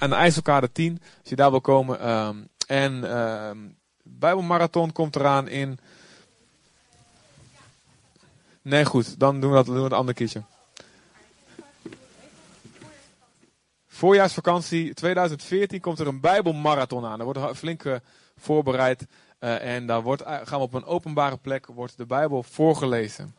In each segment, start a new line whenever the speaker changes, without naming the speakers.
aan de IJsselkade 10, als je daar wil komen. Ehm, en ehm Bijbelmarathon komt eraan in... Nee, goed. Dan doen we dat doen we het een ander keertje. Voorjaarsvakantie 2014 komt er een Bijbelmarathon aan. Er wordt flink uh, voorbereid. Uh, en daar wordt, uh, gaan we op een openbare plek wordt de Bijbel voorgelezen.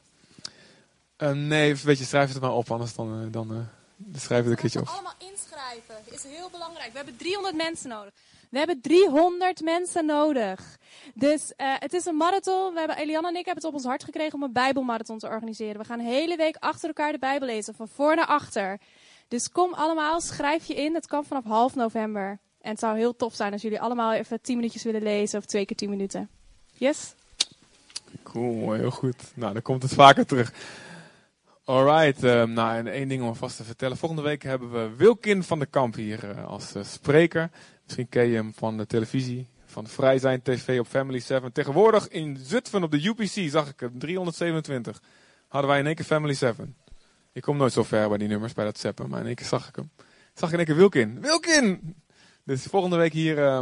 nee, weet je, schrijf het maar op, anders dan, dan schrijf het een keertje op.
allemaal inschrijven. Is heel belangrijk. We hebben 300 mensen nodig. We hebben 300 mensen nodig. Dus uh, het is een marathon. We hebben, Eliane en ik hebben het op ons hart gekregen om een Bijbelmarathon te organiseren. We gaan de hele week achter elkaar de Bijbel lezen, van voor naar achter. Dus kom allemaal, schrijf je in. Het kan vanaf half november. En het zou heel tof zijn als jullie allemaal even 10 minuutjes willen lezen, of twee keer 10 minuten. Yes?
Cool, heel goed. Nou, dan komt het vaker terug. Alright, uh, nou en één ding om vast te vertellen. Volgende week hebben we Wilkin van de Kamp hier uh, als uh, spreker. Misschien ken je hem van de televisie, van Vrij Zijn TV op Family 7. Tegenwoordig in Zutphen op de UPC zag ik hem, 327. Hadden wij in één keer Family 7. Ik kom nooit zo ver bij die nummers, bij dat zappen, maar in één keer zag ik hem. Zag ik in één keer Wilkin. Wilkin! Dus volgende week hier, uh,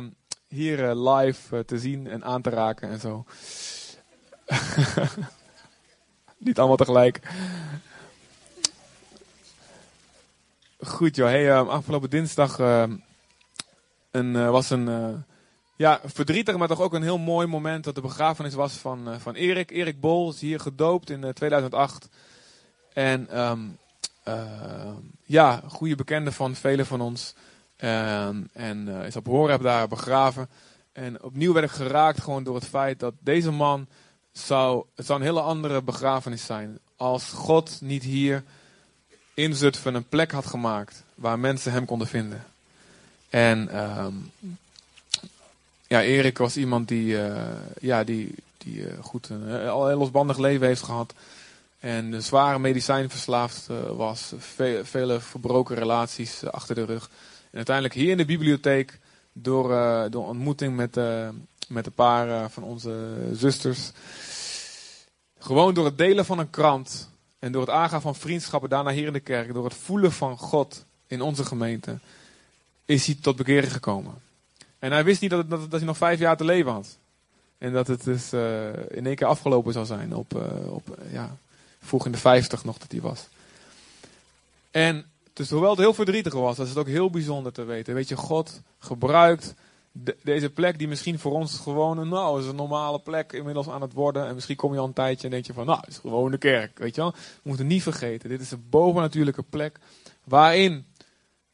hier uh, live te zien en aan te raken en zo. Niet allemaal tegelijk. Goed joh, hey, afgelopen dinsdag een, uh, was een uh, ja, verdrietig, maar toch ook een heel mooi moment dat de begrafenis was van, uh, van Erik. Erik Bol hier gedoopt in 2008. En um, ja, goede bekende van velen van ons. En is op Horeb daar begraven. En opnieuw werd ik geraakt gewoon door het feit dat deze man zou, het zou een hele andere begrafenis zijn. Als God niet hier in Zutphen een plek had gemaakt waar mensen hem konden vinden. En um, ja, Erik was iemand die, uh, ja, die, die uh, goed een heel losbandig leven heeft gehad. En een zware medicijnverslaafd uh, was. Ve vele verbroken relaties achter de rug. En uiteindelijk hier in de bibliotheek, door, door ontmoeting met, met een paar van onze zusters. Gewoon door het delen van een krant. En door het aangaan van vriendschappen daarna hier in de kerk. Door het voelen van God in onze gemeente is hij tot bekering gekomen. En hij wist niet dat, hij nog vijf jaar te leven had. En dat het dus uh, in één keer afgelopen zou zijn. Op, uh, op uh, ja, vroeg in de vijftig nog dat hij was. En dus hoewel het heel verdrietig was, is het ook heel bijzonder te weten. Weet je, God gebruikt de, deze plek die misschien voor ons gewoon een, nou, is een normale plek inmiddels aan het worden. En misschien kom je al een tijdje en denk je van, nou, het is gewoon de kerk. Weet je wel? We moeten niet vergeten, dit is een bovennatuurlijke plek waarin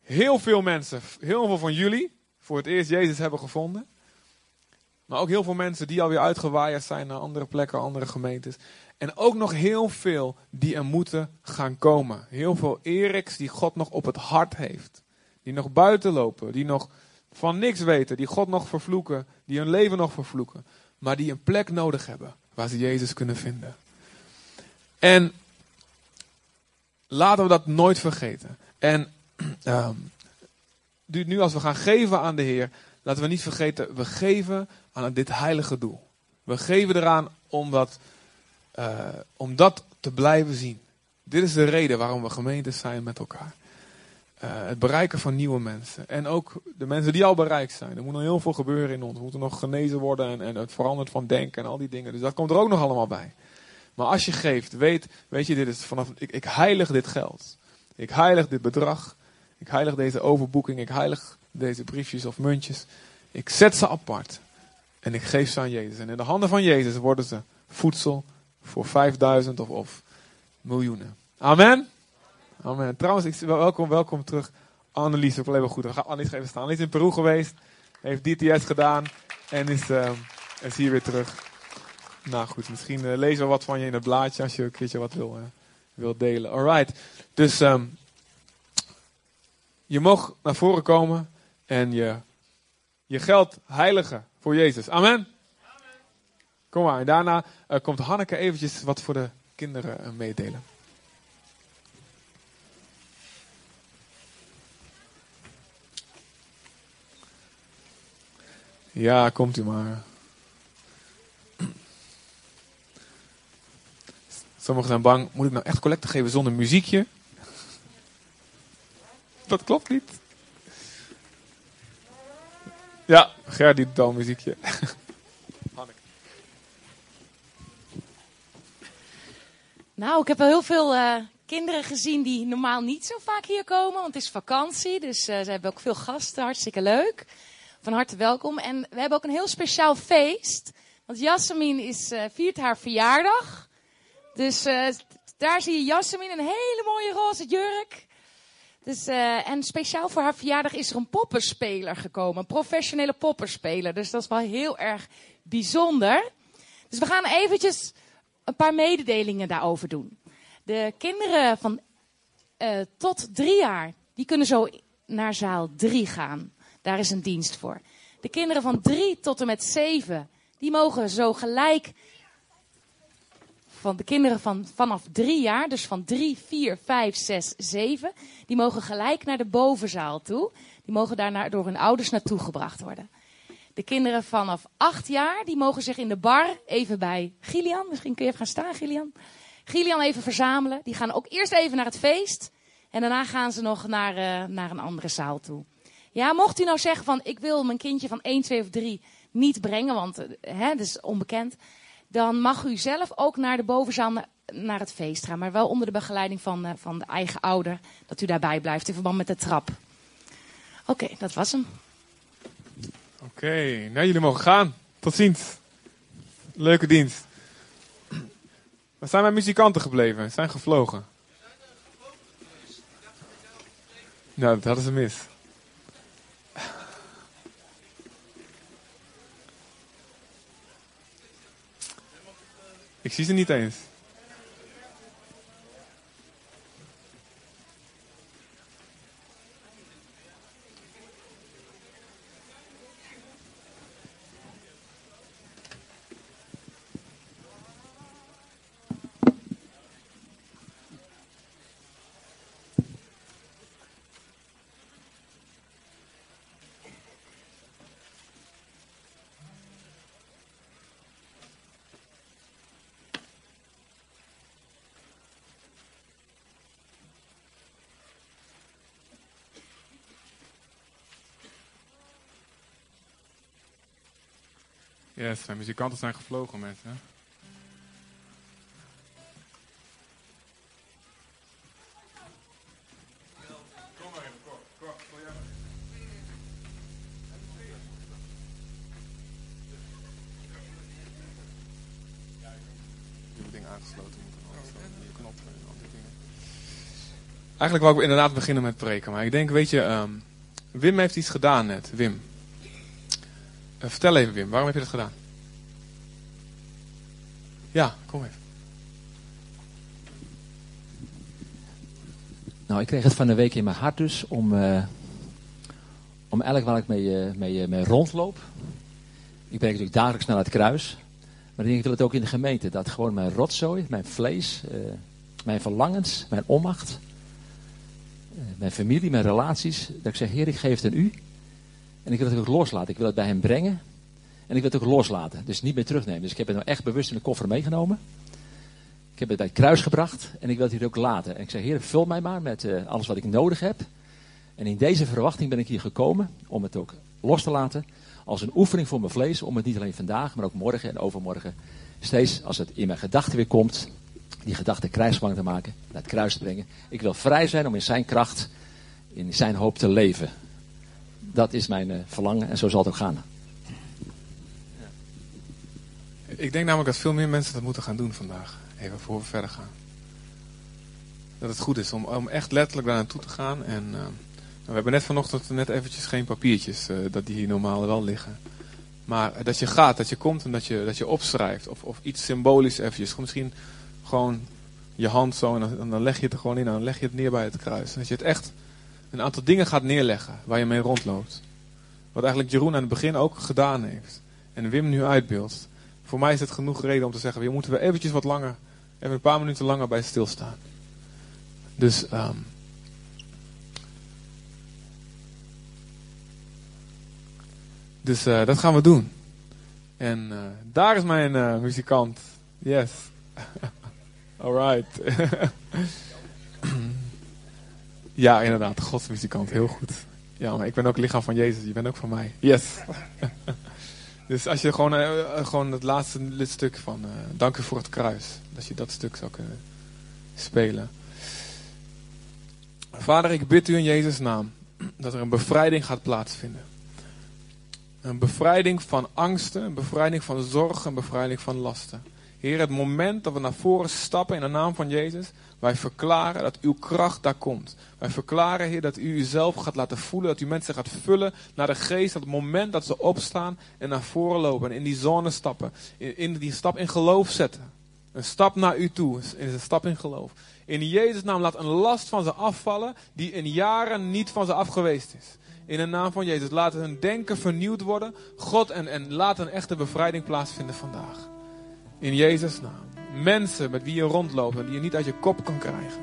heel veel mensen, heel veel van jullie, voor het eerst Jezus hebben gevonden. Maar ook heel veel mensen die alweer uitgewaaid zijn naar andere plekken, andere gemeentes. En ook nog heel veel die er moeten gaan komen. Heel veel Eriks die God nog op het hart heeft. Die nog buiten lopen, die nog van niks weten, die God nog vervloeken, die hun leven nog vervloeken. Maar die een plek nodig hebben waar ze Jezus kunnen vinden. En laten we dat nooit vergeten. En um, nu als we gaan geven aan de Heer, laten we niet vergeten, we geven aan dit heilige doel. We geven eraan om dat, uh, om dat te blijven zien. Dit is de reden waarom we gemeentes zijn met elkaar. Uh, het bereiken van nieuwe mensen. En ook de mensen die al bereikt zijn. Er moet nog heel veel gebeuren in ons. We moeten nog genezen worden en, en het verandert van denken en al die dingen. Dus dat komt er ook nog allemaal bij. Maar als je geeft, weet, weet je, dit is vanaf, ik, ik heilig dit geld. Ik heilig dit bedrag. Ik heilig deze overboeking. Ik heilig deze briefjes of muntjes. Ik zet ze apart. En ik geef ze aan Jezus. En in de handen van Jezus worden ze voedsel voor 5000 of, of miljoenen. Amen. Amen. Trouwens, ik, welkom, welkom terug. Annelies, ook wel goed. We gaan Annelies even staan. Is in Peru geweest. Heeft DTS gedaan. En is, uh, is hier weer terug. Nou goed, misschien uh, lezen we wat van je in het blaadje als je een keertje wat wil, uh, wil delen. Alright. Dus um, je mag naar voren komen en je, je geld heiligen voor Jezus. Amen. Amen. Kom maar. En daarna uh, komt Hanneke eventjes wat voor de kinderen meedelen. Ja, komt u maar. Sommigen zijn bang, moet ik nou echt collecte geven zonder muziekje? Dat klopt niet. Ja, Ger die doet al muziekje.
Nou, ik heb wel heel veel uh, kinderen gezien die normaal niet zo vaak hier komen, want het is vakantie. Dus uh, ze hebben ook veel gasten, hartstikke leuk. Van harte welkom. En we hebben ook een heel speciaal feest. Want Jasmin is, uh, viert haar verjaardag. Dus daar zie je Jasmin, een hele mooie roze jurk. Dus, uh, en speciaal voor haar verjaardag is er een poppenspeler gekomen. Een professionele poppenspeler. Dus dat is wel heel erg bijzonder. Dus we gaan eventjes een paar mededelingen daarover doen. De kinderen van tot drie jaar, die kunnen zo naar zaal drie gaan. Daar is een dienst voor. De kinderen van drie tot en met zeven, die mogen zo gelijk van de kinderen van vanaf drie jaar, dus van drie, vier, vijf, zes, zeven, die mogen gelijk naar de bovenzaal toe. Die mogen daar door hun ouders naartoe gebracht worden. De kinderen vanaf acht jaar, die mogen zich in de bar even bij Gilian, misschien kun je even gaan staan Gilian. Gilian even verzamelen. Die gaan ook eerst even naar het feest. En daarna gaan ze nog naar, uh, naar een andere zaal toe. Ja, mocht u nou zeggen van ik wil mijn kindje van 1, 2 of 3 niet brengen, want uh, hè, dat is onbekend dan mag u zelf ook naar de bovenzaal naar het feest gaan. Maar wel onder de begeleiding van, uh, van de eigen ouder. Dat u daarbij blijft in verband met de trap. Oké, dat was hem.
Oké, nou jullie mogen gaan. Tot ziens. Leuke dienst. Waar zijn mijn muzikanten gebleven? Zijn gevlogen. Nou, dat hadden ze mis. Ik zie ze niet eens. Yes, mijn muzikanten zijn gevlogen, mensen. Eigenlijk wou ik inderdaad beginnen met preken, maar ik denk, weet je, um, Wim heeft iets gedaan net. Wim. Uh, vertel even Wim, waarom heb je dat gedaan? Ja, kom even.
Nou, ik kreeg het van de week in mijn hart dus om, uh, om elk waar ik mee, uh, mee, mee rondloop. Ik ben natuurlijk dagelijks naar het kruis. Maar ik denk, ik wil het ook in de gemeente. Dat gewoon mijn rotzooi, mijn vlees, mijn verlangens, mijn onmacht, mijn familie, mijn relaties. Dat ik zeg, Heer, ik geef het aan u. En ik wil het ook loslaten. Ik wil het bij hem brengen. En ik wil het ook loslaten. Dus niet meer terugnemen. Dus ik heb het nou echt bewust in de koffer meegenomen. Ik heb het bij het kruis gebracht. En ik wil het hier ook laten. En ik zeg, Heer, vul mij maar met uh, alles wat ik nodig heb. En in deze verwachting ben ik hier gekomen. Om het ook los te laten. Als een oefening voor mijn vlees. Om het niet alleen vandaag, maar ook morgen en overmorgen. Steeds als het in mijn gedachten weer komt. Die gedachte krijgsbang te maken. Naar het kruis te brengen. Ik wil vrij zijn om in zijn kracht. In zijn hoop te leven. Dat is mijn uh, verlangen en zo zal het ook gaan.
Ik denk namelijk dat veel meer mensen dat moeten gaan doen vandaag. Even voor we verder gaan. Dat het goed is om, om echt letterlijk daar naartoe te gaan. En uh, we hebben net vanochtend net eventjes geen papiertjes, uh, dat die hier normaal wel liggen. Maar dat je gaat, dat je komt en dat je, dat je opschrijft. Of, of iets symbolisch eventjes. Misschien gewoon je hand zo en dan, dan leg je het er gewoon in. En dan leg je het neer bij het kruis. Dat je het echt een aantal dingen gaat neerleggen waar je mee rondloopt. Wat eigenlijk Jeroen aan het begin ook gedaan heeft. En Wim nu uitbeeldt. Voor mij is het genoeg reden om te zeggen, we moeten we eventjes wat langer, even een paar minuten langer bij stilstaan. Dus, um, dus uh, dat gaan we doen. En uh, daar is mijn uh, muzikant. Yes. Alright. ja, inderdaad, godsmuzikant, heel goed. Ja, maar ik ben ook lichaam van Jezus. Je bent ook van mij. Yes. dus als je gewoon, eh, eh, gewoon het laatste stuk van uh, dank u voor het kruis. Dat je dat stuk zou kunnen spelen. Vader, ik bid u in Jezus' naam dat er een bevrijding gaat plaatsvinden. Een bevrijding van angsten, een bevrijding van zorgen, een bevrijding van lasten. Heer, het moment dat we naar voren stappen in de naam van Jezus, wij verklaren dat uw kracht daar komt. Wij verklaren, Heer, dat u uzelf gaat laten voelen, dat u mensen gaat vullen naar de geest. Dat het moment dat ze opstaan en naar voren lopen en in die zone stappen, in, die stap in geloof zetten. Een stap naar u toe is een stap in geloof. In Jezus' naam laat een last van ze afvallen die in jaren niet van ze af geweest is. In de naam van Jezus laat hun denken vernieuwd worden. God en, en laat een echte bevrijding plaatsvinden vandaag. In Jezus' naam. Mensen met wie je rondloopt en die je niet uit je kop kan krijgen.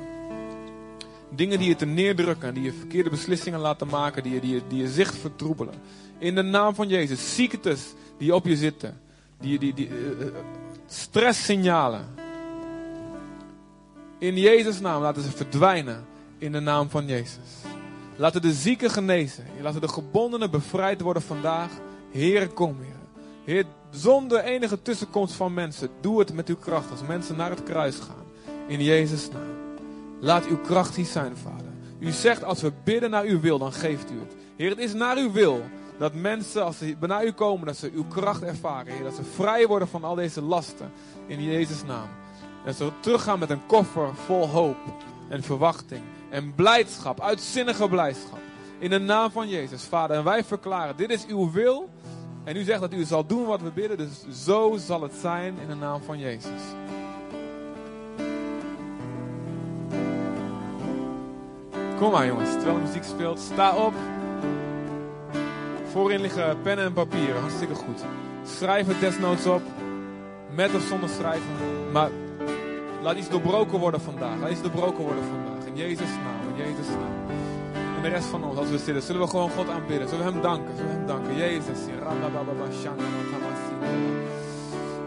Dingen die je te neerdrukken en die je verkeerde beslissingen laten maken, die je, die je, die je zicht vertroebelen. In de naam van Jezus. Ziektes die op je zitten. Die, die, die, uh, stresssignalen. In Jezus' naam laten ze verdwijnen. In de naam van Jezus. Laten de zieken genezen. Laten de gebondenen bevrijd worden vandaag. Heer, kom, Heer. Heer, zonder enige tussenkomst van mensen. Doe het met uw kracht als mensen naar het kruis gaan. In Jezus' naam. Laat uw kracht hier zijn, Vader. U zegt als we bidden naar uw wil, dan geeft u het. Heer, het is naar uw wil dat mensen, als ze naar u komen, dat ze uw kracht ervaren. Heer, dat ze vrij worden van al deze lasten. In Jezus' naam. En ze teruggaan met een koffer vol hoop en verwachting. En blijdschap, uitzinnige blijdschap. In de naam van Jezus, Vader. En wij verklaren, dit is uw wil. En u zegt dat u zal doen wat we bidden. Dus zo zal het zijn in de naam van Jezus. Kom maar jongens, terwijl de muziek speelt, sta op. Voorin liggen pennen en papieren, hartstikke goed. Schrijf het desnoods op, met of zonder schrijven. Maar laat iets doorbroken worden vandaag. Laat iets doorbroken worden vandaag. In Jezus' naam, in Jezus' naam. De rest van ons, als we zitten, zullen we gewoon God aanbidden. Zullen we Hem danken, zullen we Hem danken. Jezus,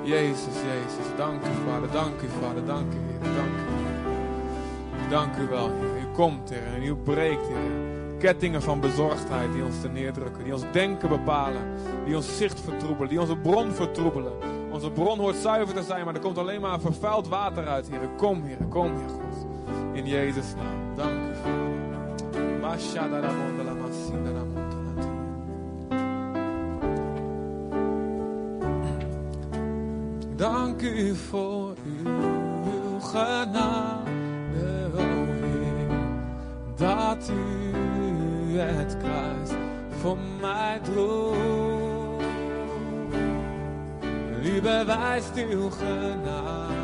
Jezus, Jezus, dank u Vader, dank u Vader, dank u Heer, dank u. Dank u wel Heer. U komt Heer en u breekt Heer kettingen van bezorgdheid die ons te neerdrukken, die ons denken bepalen, die ons zicht vertroebelen, die onze bron vertroebelen. Onze bron hoort zuiver te zijn, maar er komt alleen maar vervuild water uit, Heer. Kom, Heer, kom, Heer God. In Jezus' naam. Dank u, Dank u voor uw genade, o Heer, dat u het kruis voor mij droeg. U bewijst uw genade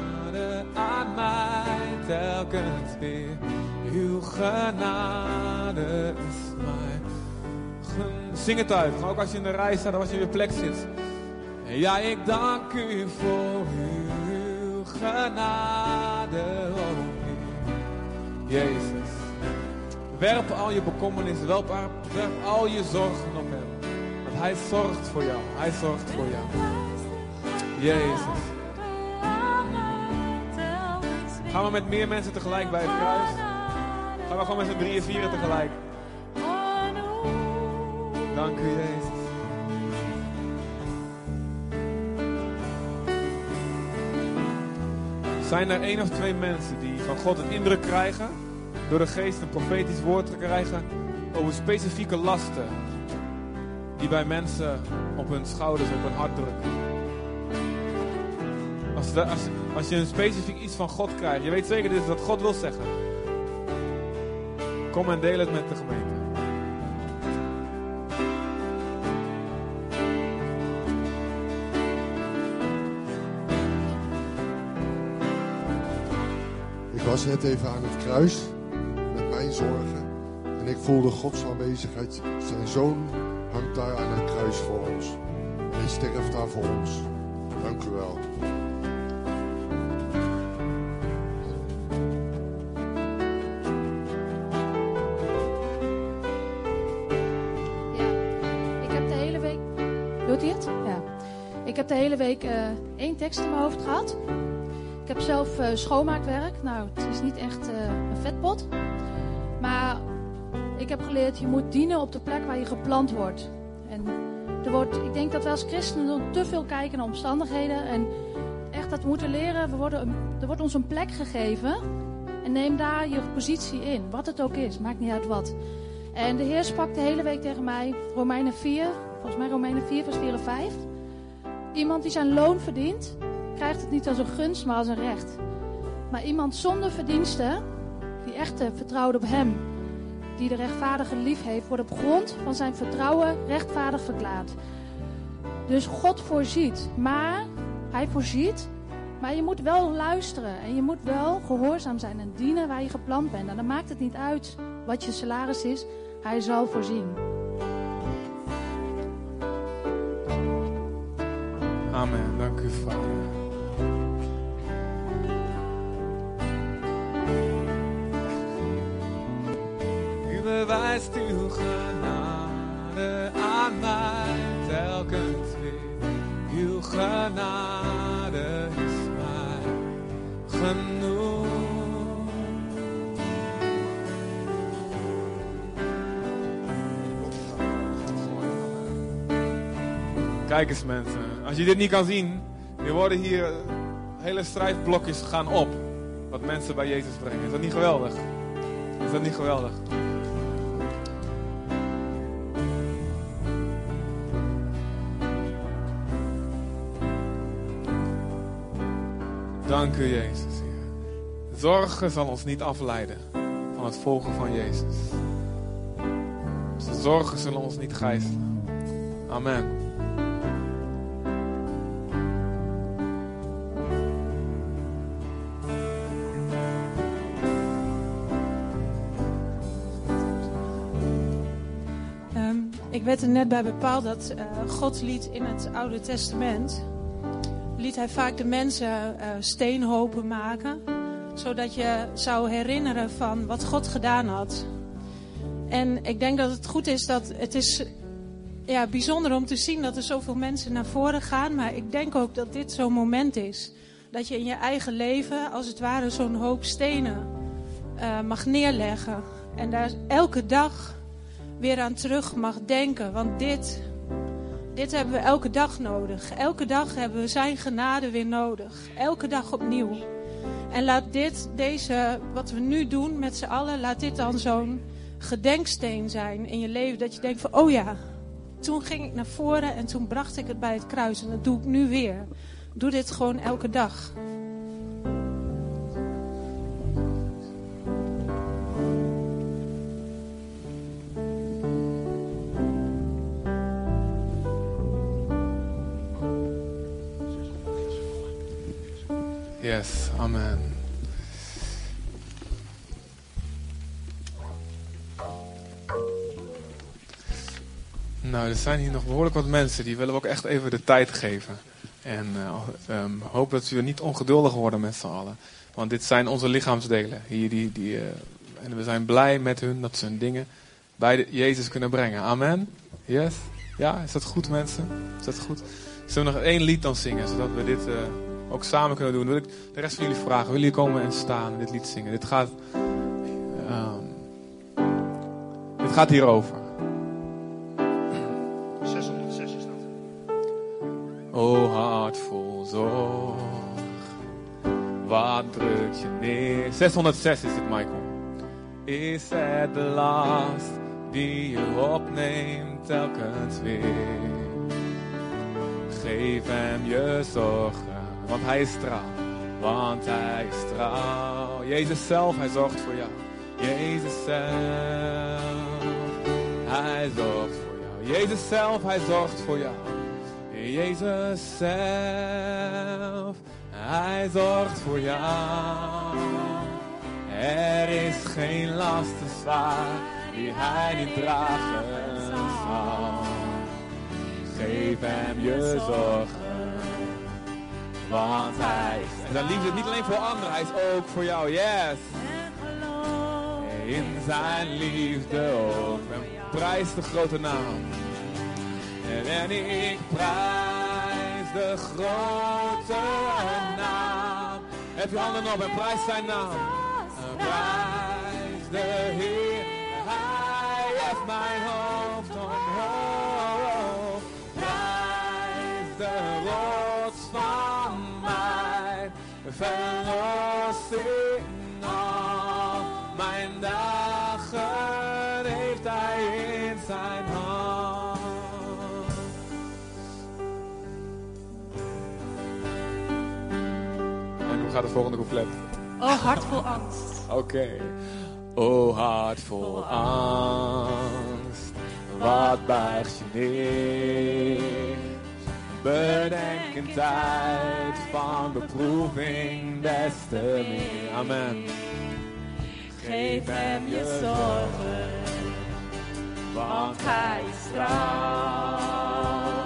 aan mij telkens weer. Uw genade is mij. Zing het uit, ook als je in de rij staat of als je in je plek zit. Ja, ik dank u voor uw genade, oh. Jezus. Werp al je bekommernissen, werp, werp al je zorgen op Hem. Want Hij zorgt voor jou. Hij zorgt voor jou. Jezus. Gaan we met meer mensen tegelijk bij het kruis? Gaan we gewoon met z'n drieën, vieren tegelijk? Dank u, Jezus. Zijn er één of twee mensen die van God een indruk krijgen, door de geest een profetisch woord te krijgen over specifieke lasten die bij mensen op hun schouders, op hun hart drukken? Als, als, je een specifiek iets van God krijgt, je weet zeker dit wat God wil zeggen. Kom en deel het met de gemeente.
Ik was net even aan het kruis met mijn zorgen. En ik voelde Gods aanwezigheid. Zijn zoon hangt daar aan het kruis voor ons. En hij sterft daar voor ons. Dank u wel.
Hele week eh, één tekst in mijn hoofd gehad. Ik heb zelf eh, schoonmaakwerk. Nou, het is niet echt eh, een vetpot. Maar
ik heb geleerd, je moet dienen op de plek waar je geplant wordt. En er wordt, ik denk dat we als christenen te veel kijken naar omstandigheden. En echt dat we moeten leren, we worden er wordt ons een plek gegeven. En neem daar je positie in, wat het ook is, maakt niet uit wat. En de Heer sprak de hele week tegen mij, Romeinen 4, volgens mij Romeinen 4, vers 4 en 5. Iemand die zijn loon verdient, krijgt het niet als een gunst, maar als een recht. Maar iemand zonder verdiensten, die echt vertrouwt op Hem, die de rechtvaardige lief heeft, wordt op grond van zijn vertrouwen rechtvaardig verklaard. Dus God voorziet, maar Hij voorziet, maar je moet wel luisteren en je moet wel gehoorzaam zijn en dienen waar je gepland bent. En dan maakt het niet uit wat je salaris is, Hij zal voorzien.
Kijk eens mensen, als je dit niet kan zien, er worden hier hele strijdblokjes gaan op. Wat mensen bij Jezus brengen. Is dat niet geweldig? Is dat niet geweldig? Dank u Jezus. Zorgen zal ons niet afleiden van het volgen van Jezus. Zorgen zullen ons niet gijzelen. Amen.
Werd er net bij bepaald dat uh, God liet in het Oude Testament, liet hij vaak de mensen uh, steenhopen maken, zodat je zou herinneren van wat God gedaan had. En ik denk dat het goed is dat het is ja, bijzonder om te zien dat er zoveel mensen naar voren gaan, maar ik denk ook dat dit zo'n moment is. Dat je in je eigen leven als het ware zo'n hoop stenen uh, mag neerleggen. En daar elke dag weer aan terug mag denken. Want dit, dit hebben we elke dag nodig. Elke dag hebben we zijn genade weer nodig. Elke dag opnieuw. En laat dit, deze, wat we nu doen met z'n allen, laat dit dan zo'n gedenksteen zijn in je leven. Dat je denkt van, oh ja, toen ging ik naar voren en toen bracht ik het bij het kruis. En dat doe ik nu weer. Doe dit gewoon elke dag.
Amen. Nou, er zijn hier nog behoorlijk wat mensen. Die willen we ook echt even de tijd geven. En uh, um, hoop dat we niet ongeduldig worden met z'n allen. Want dit zijn onze lichaamsdelen. Hier, die, die, uh, en we zijn blij met hun dat ze hun dingen bij de, Jezus kunnen brengen. Amen. Yes? Ja, is dat goed mensen? Is dat goed? Zullen we nog één lied dan zingen, zodat we dit... Uh, ook samen kunnen doen. Wil ik de rest van jullie vragen. Willen jullie komen en staan en dit lied zingen? Dit gaat. Um, dit gaat hierover.
606 is dat.
O hart vol zorg. Wat drukt je neer? 606 is dit, Michael. Is het de last die je opneemt telkens weer? Geef hem je zorgen want hij is trouw. Want hij is trouw. Jezus zelf, hij zorgt voor jou. Jezus zelf, hij zorgt voor jou. Jezus zelf, hij zorgt voor jou. Jezus zelf, hij zorgt voor jou. Er is geen last te zwaar die hij niet dragen zal. Geef hem je zorgen want hij is. En zijn liefde niet alleen voor anderen, hij is ook voor jou. Yes. In zijn liefde ook. En prijs de grote naam. En ik prijs de grote naam. Heb je handen op en prijs zijn naam. Prijs de Heer. Hij heft mijn verlossing. Al mijn dagen heeft hij in zijn hand. En hoe gaat het volgende couplet?
Oh, hart vol angst.
Oké. O hart vol angst, wat buigt je neer? Bedenk een tijd van beproeving des te meer. Amen.
Geef hem je zorgen,
Want
hij is trouw.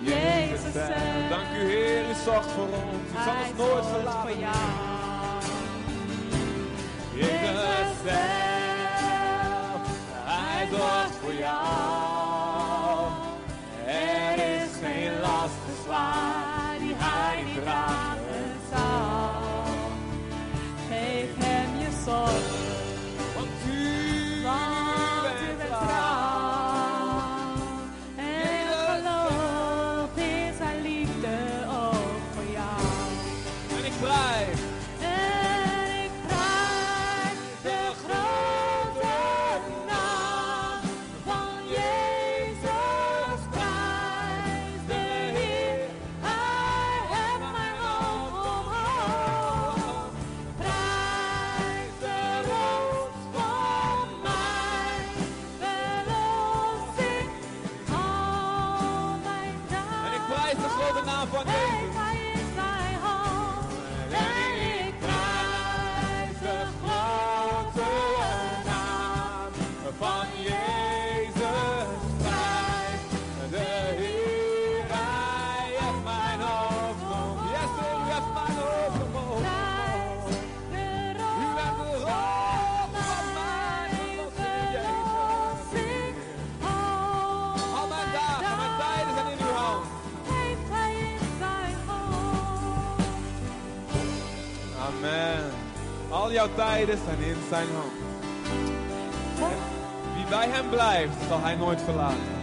Jezus zelf,
Dank u Heer, u zorgt voor ons. U zal ons nooit verlaten.
voor jou.
Jezus zelf, hij zorgt voor jou.
Al
jouw tijden zijn in zijn hand. En wie bij hem blijft, zal hij nooit verlaten.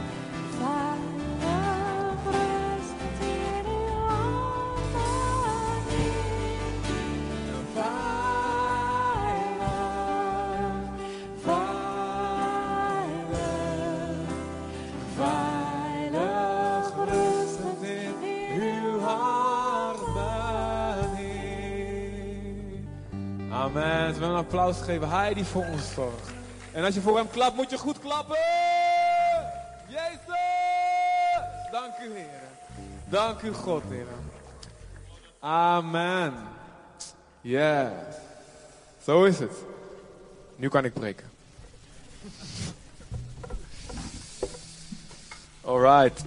Applaus geven. Hij die voor ons zorgt. En als je voor hem klapt, moet je goed klappen. Jezus! Dank u, Heer. Dank u, God, Heer. Amen. Yes. Zo is het. Nu kan ik preken. Alright.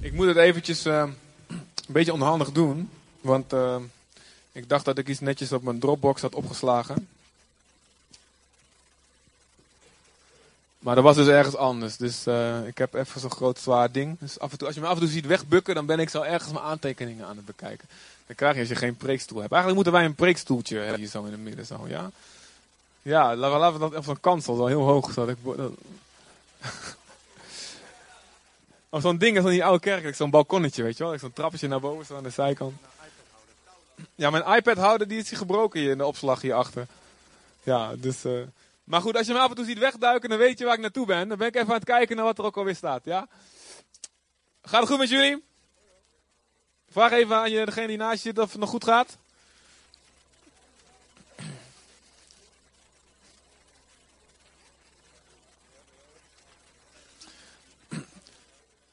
Ik moet het eventjes eh, een beetje onhandig doen. Want eh, ik dacht dat ik iets netjes op mijn Dropbox had opgeslagen. Maar dat was dus ergens anders. Dus eh, ik heb even zo'n groot zwaar ding. Dus af en toe, als je me af en toe ziet wegbukken, dan ben ik zo ergens mijn aantekeningen aan het bekijken. Dan krijg je als je geen preekstoel hebt. Eigenlijk moeten wij een preekstoeltje hebben hier zo in het midden. Zo, ja? Ja, laten we, dat op zo'n kansel, zo heel hoog. Zo, dat ik. Of zo'n ding in die oude kerk, zo'n balkonnetje, weet je wel. Zo'n trappetje naar boven, zo aan de zijkant. Ja, mijn iPad-houder die is hier gebroken hier in de opslag hierachter. Ja, dus... eh, Maar goed, als je me af en toe ziet wegduiken, dan weet je waar ik naartoe ben. Dan ben ik even aan het kijken naar wat er ook alweer staat, ja? Gaat het goed met jullie? Vraag even aan degene die naast je zit of het nog goed gaat.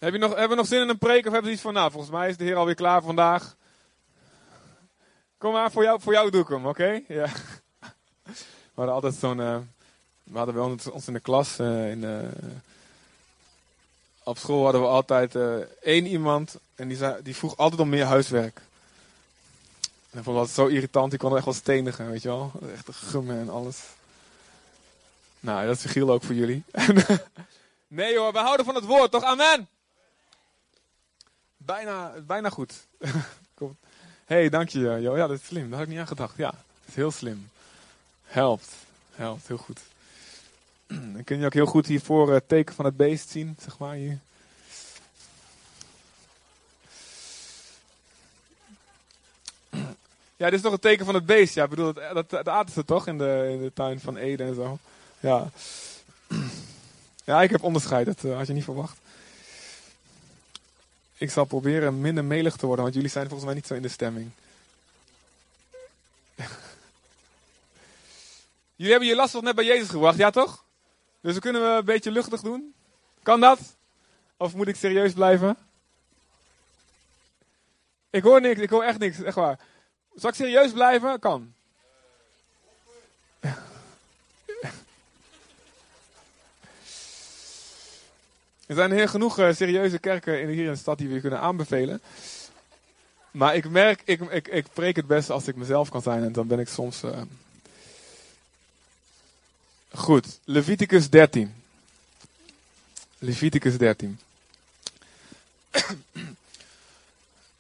Heb je nog, hebben we nog zin in een preek of hebben we iets van, nou, volgens mij is de Heer alweer klaar vandaag. Kom maar, voor jou, voor jou doe ik hem, oké? Ja. We hadden altijd zo'n, eh, we hadden bij ons, in de klas, eh, in, eh, op school hadden we altijd één iemand en die, zei, die vroeg altijd om meer huiswerk. En ik vond dat zo irritant, die kon er echt wel stenigen, weet je wel. Echt gummen en alles. Nou, dat is Giel ook voor jullie. nee hoor, we houden van het woord, toch? Amen! Bijna, bijna goed. Kom. hey, dank je, Jo. Ja, dat is slim. Daar had ik niet aan gedacht. Ja, is heel slim. Helpt. Helpt, heel goed. Dan kun je ook heel goed hiervoor het teken van het beest zien, zeg maar hier. Ja, dit is toch het teken van het beest. Ja, ik bedoel, dat, dat, dat aten ze toch in de, in de tuin van Eden en zo. Ja. Ja, ik heb onderscheid, dat eh, had je niet verwacht. Ik zal proberen minder melig te worden, want jullie zijn volgens mij niet zo in de stemming. jullie hebben je last toch net bij Jezus gebracht, ja toch? Dus dan kunnen we een beetje luchtig doen. Kan dat? Of moet ik serieus blijven? Ik hoor niks, ik hoor echt niks, echt waar. Zal ik serieus blijven? Kan. Er zijn heel genoeg eh, serieuze kerken in, hier in de stad die we je kunnen aanbevelen. Maar ik merk, ik, ik, ik preek het best als ik mezelf kan zijn en dan ben ik soms. eh, Goed, Leviticus 13. Leviticus 13.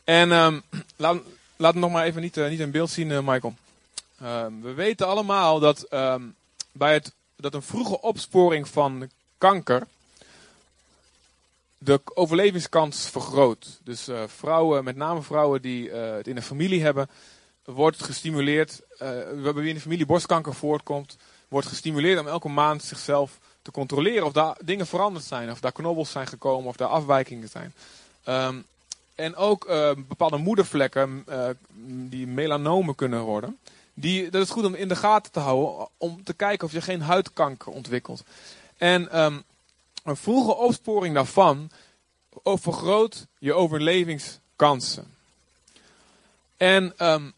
en ehm, laat, laat het nog maar even niet, eh, niet in beeld zien, Michael. Ehm, we weten allemaal dat, ehm, bij het, dat een vroege opsporing van kanker de overlevingskans vergroot. Dus eh, vrouwen, met name vrouwen die eh, het in een familie hebben, wordt gestimuleerd, eh waarbij wie in de familie borstkanker voortkomt, wordt gestimuleerd om elke maand zichzelf te controleren of daar dingen veranderd zijn, of daar knobbels zijn gekomen, of daar afwijkingen zijn. Ehm, en ook bepaalde moedervlekken, die melanomen kunnen worden. Die, dat is goed om in de gaten te houden, om te kijken of je geen huidkanker ontwikkelt. En ehm, een vroege opsporing daarvan vergroot je overlevingskansen. En ehm,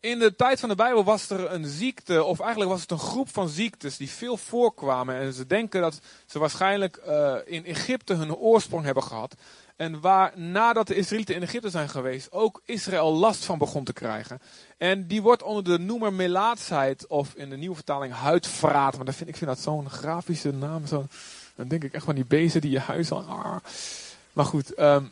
in de tijd van de Bijbel was er een ziekte, of eigenlijk was het een groep van ziektes die veel voorkwamen. En ze denken dat ze waarschijnlijk eh, in Egypte hun oorsprong hebben gehad. En waar nadat de Israëlieten in Egypte zijn geweest, ook Israël last van begon te krijgen. En die wordt onder de noemer melaatsheid, of in de nieuwe vertaling huidvraat. Maar dat vind, ik vind dat zo'n grafische naam. Zo, dan denk ik echt van die beesten die je huis al. ah. Maar goed, ehm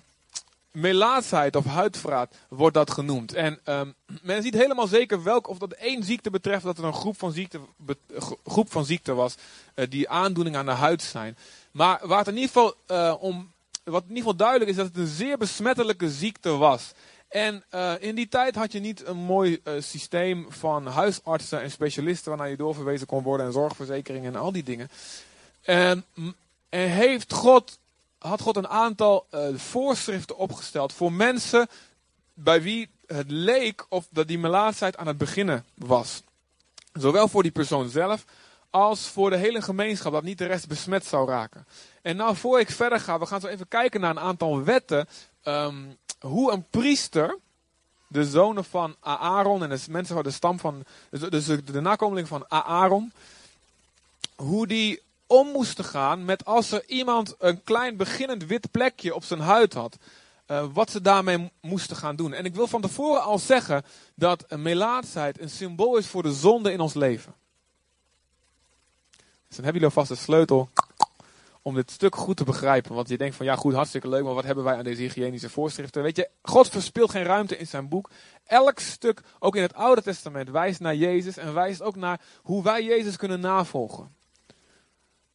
melaatsheid of huidvraat wordt dat genoemd. En ehm, men ziet helemaal zeker welk, of dat één ziekte betreft, dat er een groep van ziekte, be- gro- groep van ziekte was eh, die aandoeningen aan de huid zijn. Maar waar in ieder geval eh, om, wat in ieder geval duidelijk is, dat het een zeer besmettelijke ziekte was. En eh, in die tijd had je niet een mooi systeem van huisartsen en specialisten waarnaar je doorverwezen kon worden en zorgverzekeringen en al die dingen. En, en heeft God, had God een aantal eh, voorschriften opgesteld voor mensen bij wie het leek of dat die melaatsheid aan het beginnen was. Zowel voor die persoon zelf als voor de hele gemeenschap, dat niet de rest besmet zou raken. En nou, voor ik verder ga, we gaan zo even kijken naar een aantal wetten. ehm, hoe een priester, de zonen van Aaron, en de mensen van de stam van, dus de, de nakomeling van Aaron, hoe die om moesten gaan met als er iemand een klein beginnend wit plekje op zijn huid had. eh, wat ze daarmee moesten gaan doen. En ik wil van tevoren al zeggen dat een een symbool is voor de zonde in ons leven. Dus dan hebben jullie alvast de sleutel om dit stuk goed te begrijpen. Want je denkt van ja goed, hartstikke leuk, maar wat hebben wij aan deze hygiënische voorschriften? Weet je, God verspilt geen ruimte in zijn boek. Elk stuk, ook in het Oude Testament, wijst naar Jezus en wijst ook naar hoe wij Jezus kunnen navolgen.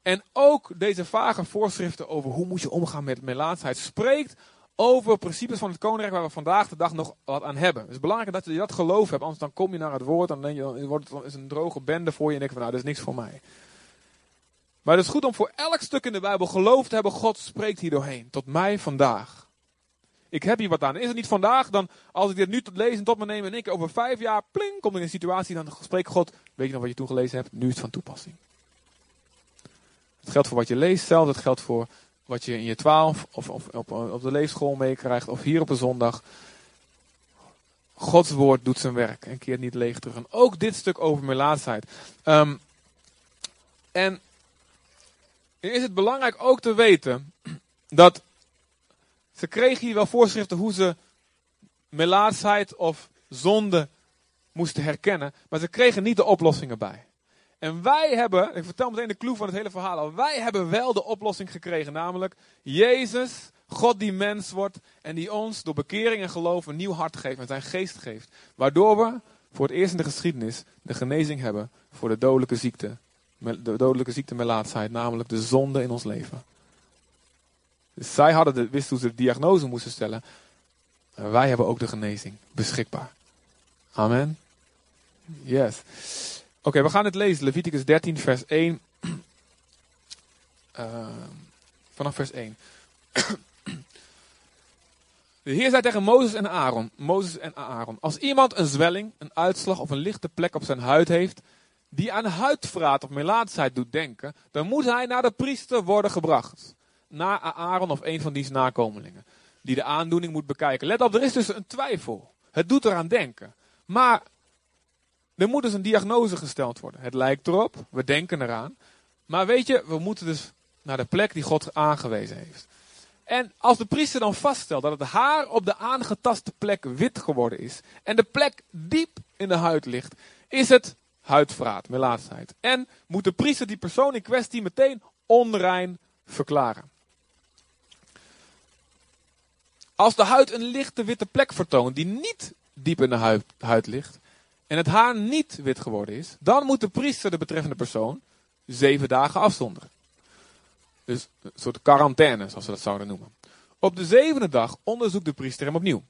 En ook deze vage voorschriften over hoe moet je omgaan met melaatsheid spreekt over principes van het koninkrijk waar we vandaag de dag nog wat aan hebben. Het is belangrijk dat je dat geloof hebt, anders dan kom je naar het woord en dan je, dan wordt het is een droge bende voor je en denk van nou, dat is niks voor mij. Maar het is goed om voor elk stuk in de Bijbel geloof te hebben, God spreekt hier doorheen, tot mij vandaag. Ik heb hier wat aan. Is het niet vandaag, dan als ik dit nu tot lezen tot me neem en ik over vijf jaar, pling, kom ik in een situatie, dan spreekt God, weet je nog wat je toen gelezen hebt, nu is het van toepassing. Het geldt voor wat je leest zelf, het geldt voor wat je in je twaalf of, of op, op de leefschool meekrijgt of hier op een zondag. Gods woord doet zijn werk en keert niet leeg terug. En ook dit stuk over melaatsheid. Ehm, en is het belangrijk ook te weten dat ze kregen hier wel voorschriften hoe ze melaatsheid of zonde moesten herkennen, maar ze kregen niet de oplossingen bij. En wij hebben, ik vertel meteen de clue van het hele verhaal al, wij hebben wel de oplossing gekregen, namelijk Jezus, God die mens wordt en die ons door bekering en geloof een nieuw hart geeft en zijn geest geeft. Waardoor we voor het eerst in de geschiedenis de genezing hebben voor de dodelijke ziekte. De dodelijke ziekte melaatsheid, namelijk de zonde in ons leven. Dus zij hadden de, wisten hoe ze de diagnose moesten stellen. En wij hebben ook de genezing beschikbaar. Amen. Yes. Oké, we gaan het lezen. Leviticus 13, vers 1. Uh, vanaf vers 1. De Heer zei tegen Mozes en Aaron, Mozes en Aaron, als iemand een zwelling, een uitslag of een lichte plek op zijn huid heeft, die aan huidvraat of melaatsheid doet denken, dan moet hij naar de priester worden gebracht. Naar Aaron of een van diens nakomelingen, die de aandoening moet bekijken. Let op, er is dus een twijfel. Het doet eraan denken. Maar er moet dus een diagnose gesteld worden. Het lijkt erop, we denken eraan. Maar weet je, we moeten dus naar de plek die God aangewezen heeft. En als de priester dan vaststelt dat het haar op de aangetaste plek wit geworden is en de plek diep in de huid ligt, is het huidvraat, melaatsheid. En moet de priester die persoon in kwestie meteen onrein verklaren. Als de huid een lichte witte plek vertoont die niet diep in de huid ligt en het haar niet wit geworden is, dan moet de priester de betreffende persoon zeven dagen afzonderen. Dus een soort quarantaine, zoals we dat zouden noemen. Op de zevende dag onderzoekt de priester hem opnieuw.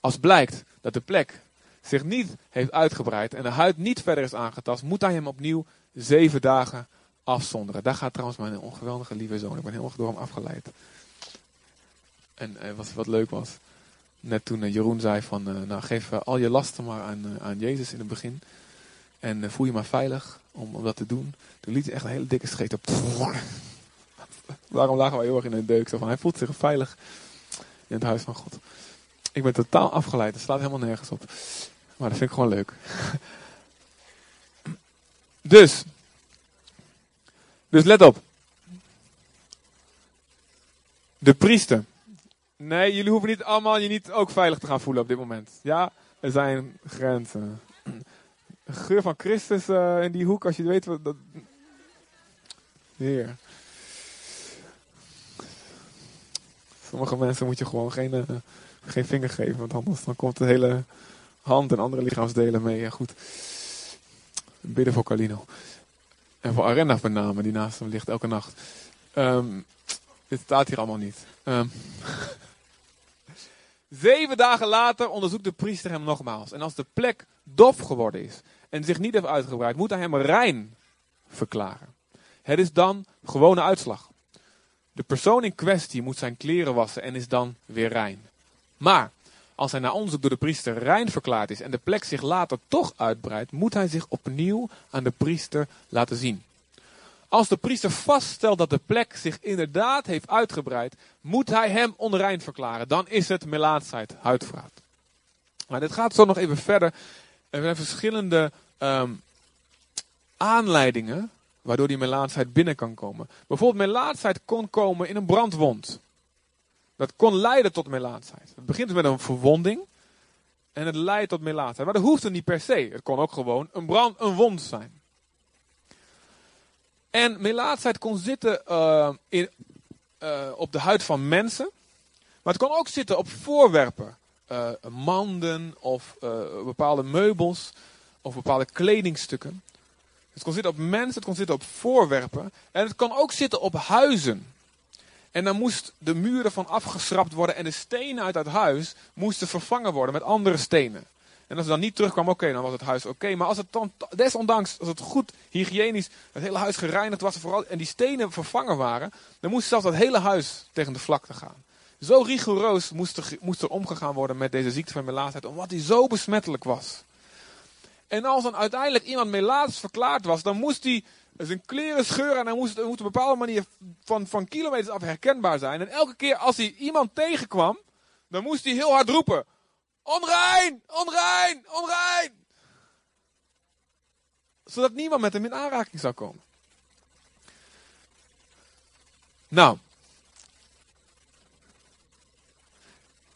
Als blijkt dat de plek zich niet heeft uitgebreid en de huid niet verder is aangetast, moet hij hem opnieuw zeven dagen afzonderen. Daar gaat trouwens mijn ongeweldige lieve zoon. Ik ben helemaal door hem afgeleid. En eh, wat leuk was, net toen eh, Jeroen zei van, eh, nou geef eh, al je lasten maar aan, aan Jezus in het begin. En voel je maar veilig om, om dat te doen. Toen liet hij echt een hele dikke scheet op. Daarom lagen wij heel erg in een deuk. Van, hij voelt zich veilig in het huis van God. Ik ben totaal afgeleid. Het slaat helemaal nergens op. Maar dat vind ik gewoon leuk. Dus. Dus let op. De priester. Nee, jullie hoeven niet allemaal je niet ook veilig te gaan voelen op dit moment. Ja, er zijn grenzen. Geur van Christus uh, in die hoek, als je weet wat dat. Heer. Sommige mensen moet je gewoon geen, uh, geen vinger geven, want anders dan komt de hele hand en andere lichaamsdelen mee. Ja, goed. Bidden voor Carlino. En voor Arena met name, die naast hem ligt elke nacht. Um, dit staat hier allemaal niet. Um. Zeven dagen later onderzoekt de priester hem nogmaals. En als de plek dof geworden is en zich niet heeft uitgebreid, moet hij hem rein verklaren. Het is dan gewone uitslag. De persoon in kwestie moet zijn kleren wassen en is dan weer rein. Maar als hij na onderzoek door de priester rein verklaard is en de plek zich later toch uitbreidt, moet hij zich opnieuw aan de priester laten zien. Als de priester vaststelt dat de plek zich inderdaad heeft uitgebreid, moet hij hem onrein verklaren. Dan is het melaatsheid, huidvraat. Maar dit gaat zo nog even verder. Er zijn verschillende um, aanleidingen waardoor die melaatsheid binnen kan komen. Bijvoorbeeld melaatsheid kon komen in een brandwond. Dat kon leiden tot melaatsheid. Het begint met een verwonding en het leidt tot melaatsheid. Maar dat hoeft niet per se. Het kon ook gewoon een brand, een wond zijn. En melaatsheid kon zitten uh, in, uh, op de huid van mensen. Maar het kon ook zitten op voorwerpen. Uh, manden of bepaalde meubels of bepaalde kledingstukken. Het kon zitten op mensen, het kon zitten op voorwerpen. En het kan ook zitten op huizen. En dan moest de muren van afgeschrapt worden en de stenen uit het huis moesten vervangen worden met andere stenen. En als het dan niet terugkwam, oké, dan was het huis oké. Maar als het dan, desondanks, als het goed hygiënisch, het hele huis gereinigd was vooral, en die stenen vervangen waren, dan moest zelfs dat hele huis tegen de vlakte gaan. Zo rigoureus moest er, er omgegaan worden met deze ziekte van melaatsheid, omdat die zo besmettelijk was. En als dan uiteindelijk iemand melaats verklaard was, dan moest hij zijn kleren scheuren en hij moest, moest op een bepaalde manier van, van kilometers af herkenbaar zijn. En elke keer als hij iemand tegenkwam, dan moest hij heel hard roepen. Onrein! Onrein! Onrein! Zodat niemand met hem in aanraking zou komen. Nou.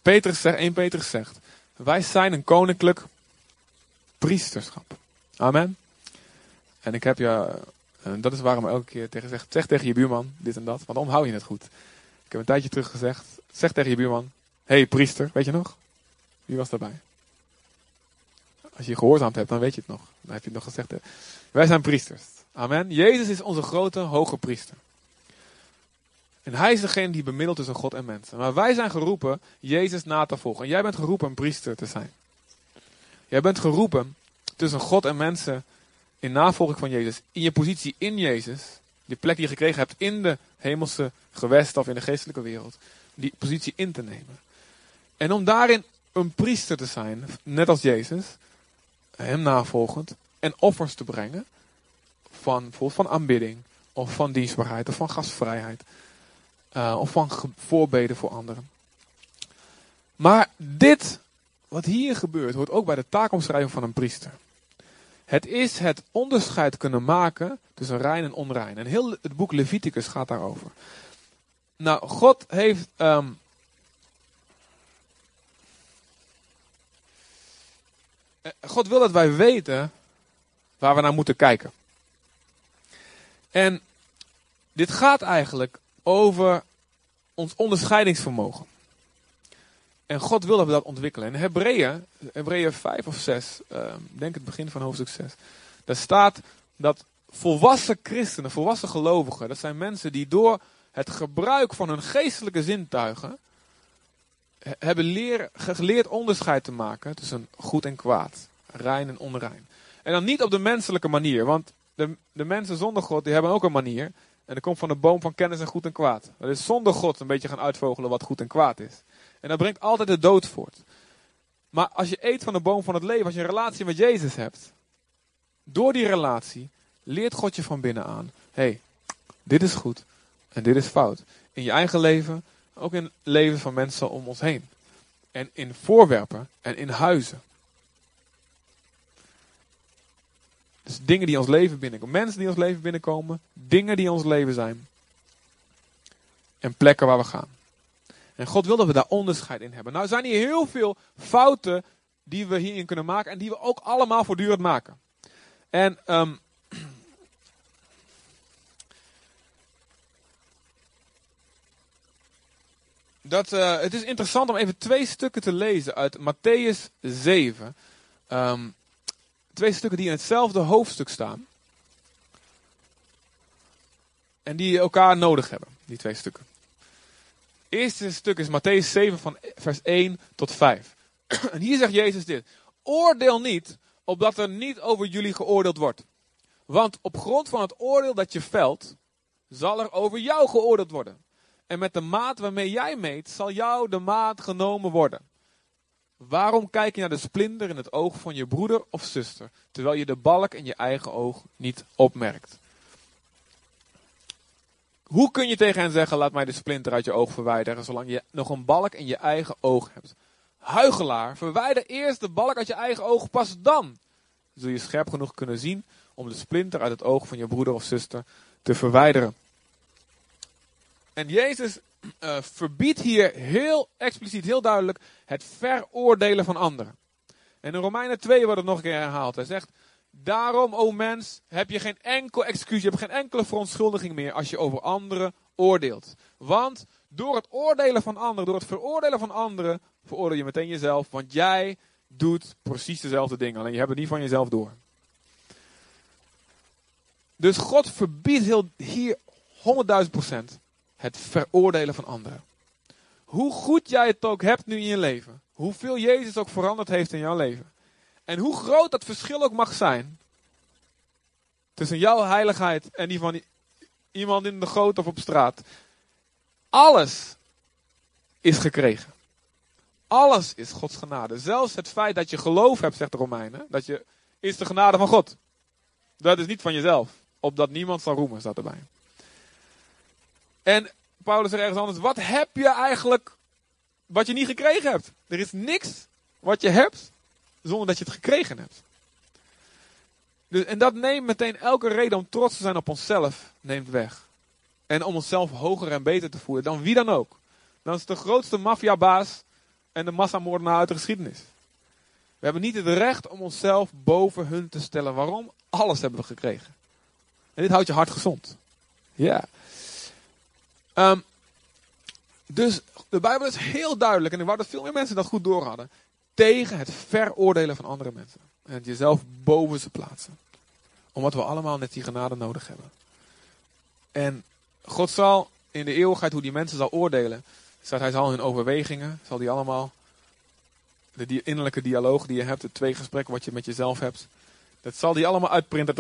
Petrus zegt, 1 Petrus zegt. Wij zijn een koninklijk priesterschap. Amen. En ik heb je, en dat is waarom elke keer tegen zeg, zeg tegen je buurman dit en dat, want dan hou je het goed. Ik heb een tijdje terug gezegd, zeg tegen je buurman, hey, priester, weet je nog? Wie was daarbij? Als je gehoorzaamd hebt, dan weet je het nog. Dan heb je het nog gezegd. Wij zijn priesters. Amen. Jezus is onze grote hoge priester. En hij is degene die bemiddelt tussen God en mensen. Maar wij zijn geroepen Jezus na te volgen. En jij bent geroepen een priester te zijn. Jij bent geroepen tussen God en mensen in navolging van Jezus. In je positie in Jezus. Die plek die je gekregen hebt in de hemelse gewesten of in de geestelijke wereld. Die positie in te nemen. En om daarin een priester te zijn, net als Jezus, hem navolgend, en offers te brengen van bijvoorbeeld van aanbidding, of van dienstbaarheid, of van gastvrijheid, eh, of van voorbeden voor anderen. Maar dit, wat hier gebeurt, hoort ook bij de taakomschrijving van een priester. Het is het onderscheid kunnen maken tussen rein en onrein. En heel het boek Leviticus gaat daarover. Nou, God heeft. ehm, God wil dat wij weten waar we naar moeten kijken. En dit gaat eigenlijk over ons onderscheidingsvermogen. En God wil dat we dat ontwikkelen. In Hebreeën, Hebreeën 5 of 6, eh, denk het begin van hoofdstuk 6, daar staat dat volwassen christenen, volwassen gelovigen, dat zijn mensen die door het gebruik van hun geestelijke zintuigen hebben leer, geleerd onderscheid te maken tussen goed en kwaad, rein en onrein. En dan niet op de menselijke manier, want de, de mensen zonder God die hebben ook een manier. En dat komt van de boom van kennis en goed en kwaad. Dat is zonder God een beetje gaan uitvogelen wat goed en kwaad is. En dat brengt altijd de dood voort. Maar als je eet van de boom van het leven, als je een relatie met Jezus hebt, door die relatie leert God je van binnen aan. Hé, hey, dit is goed en dit is fout. In je eigen leven, ook in het leven van mensen om ons heen. En in voorwerpen en in huizen. Dus dingen die ons leven binnenkomen. Mensen die ons leven binnenkomen. Dingen die ons leven zijn. En plekken waar we gaan. En God wil dat we daar onderscheid in hebben. Nou zijn hier heel veel fouten die we hierin kunnen maken. En die we ook allemaal voortdurend maken. En ehm, dat, eh, het is interessant om even twee stukken te lezen uit Matthäus 7. Ehm, twee stukken die in hetzelfde hoofdstuk staan. En die elkaar nodig hebben, die twee stukken. Het eerste stuk is Matthäus 7 van vers 1 tot 5. En hier zegt Jezus dit. Oordeel niet, opdat er niet over jullie geoordeeld wordt. Want op grond van het oordeel dat je velt, zal er over jou geoordeeld worden. En met de maat waarmee jij meet, zal jou de maat genomen worden. Waarom kijk je naar de splinter in het oog van je broeder of zuster, terwijl je de balk in je eigen oog niet opmerkt? Hoe kun je tegen hen zeggen, laat mij de splinter uit je oog verwijderen, zolang je nog een balk in je eigen oog hebt? Huigelaar, verwijder eerst de balk uit je eigen oog, pas dan zul je scherp genoeg kunnen zien om de splinter uit het oog van je broeder of zuster te verwijderen. En Jezus uh, verbiedt hier heel expliciet, heel duidelijk, het veroordelen van anderen. En in Romeinen 2 wordt het nog een keer herhaald. Hij zegt, daarom, o mens, heb je geen enkel excuus, je hebt geen enkele verontschuldiging meer als je over anderen oordeelt. Want door het oordelen van anderen, door het veroordelen van anderen, veroordeel je meteen jezelf. Want jij doet precies dezelfde dingen, alleen je hebt het niet van jezelf door. Dus God verbiedt heel, hier 100.000 procent het veroordelen van anderen. Hoe goed jij het ook hebt nu in je leven. Hoeveel Jezus ook veranderd heeft in jouw leven. En hoe groot dat verschil ook mag zijn. Tussen jouw heiligheid en die van iemand in de goot of op straat. Alles is gekregen. Alles is Gods genade. Zelfs het feit dat je geloof hebt, zegt de Romeinen. Dat je, is de genade van God. Dat is niet van jezelf. Opdat niemand zal roemen, staat erbij. En Paulus zegt ergens anders, wat heb je eigenlijk wat je niet gekregen hebt? Er is niks wat je hebt zonder dat je het gekregen hebt. Dus, en dat neemt meteen elke reden om trots te zijn op onszelf, neemt weg. En om onszelf hoger en beter te voelen dan wie dan ook. Dan is de grootste maffiabaas en de massamoordenaar uit de geschiedenis. We hebben niet het recht om onszelf boven hun te stellen. Waarom? Alles hebben we gekregen. En dit houdt je hart gezond. Ja. Um, dus de Bijbel is heel duidelijk, en ik wou dat veel meer mensen dat goed door hadden, tegen het veroordelen van andere mensen. En het jezelf boven ze plaatsen. Omdat we allemaal net die genade nodig hebben. En God zal in de eeuwigheid hoe die mensen zal oordelen. Staat hij zal hun overwegingen, zal die allemaal. De innerlijke dialoog die je hebt, de twee gesprekken wat je met jezelf hebt. Dat zal die allemaal uitprinten.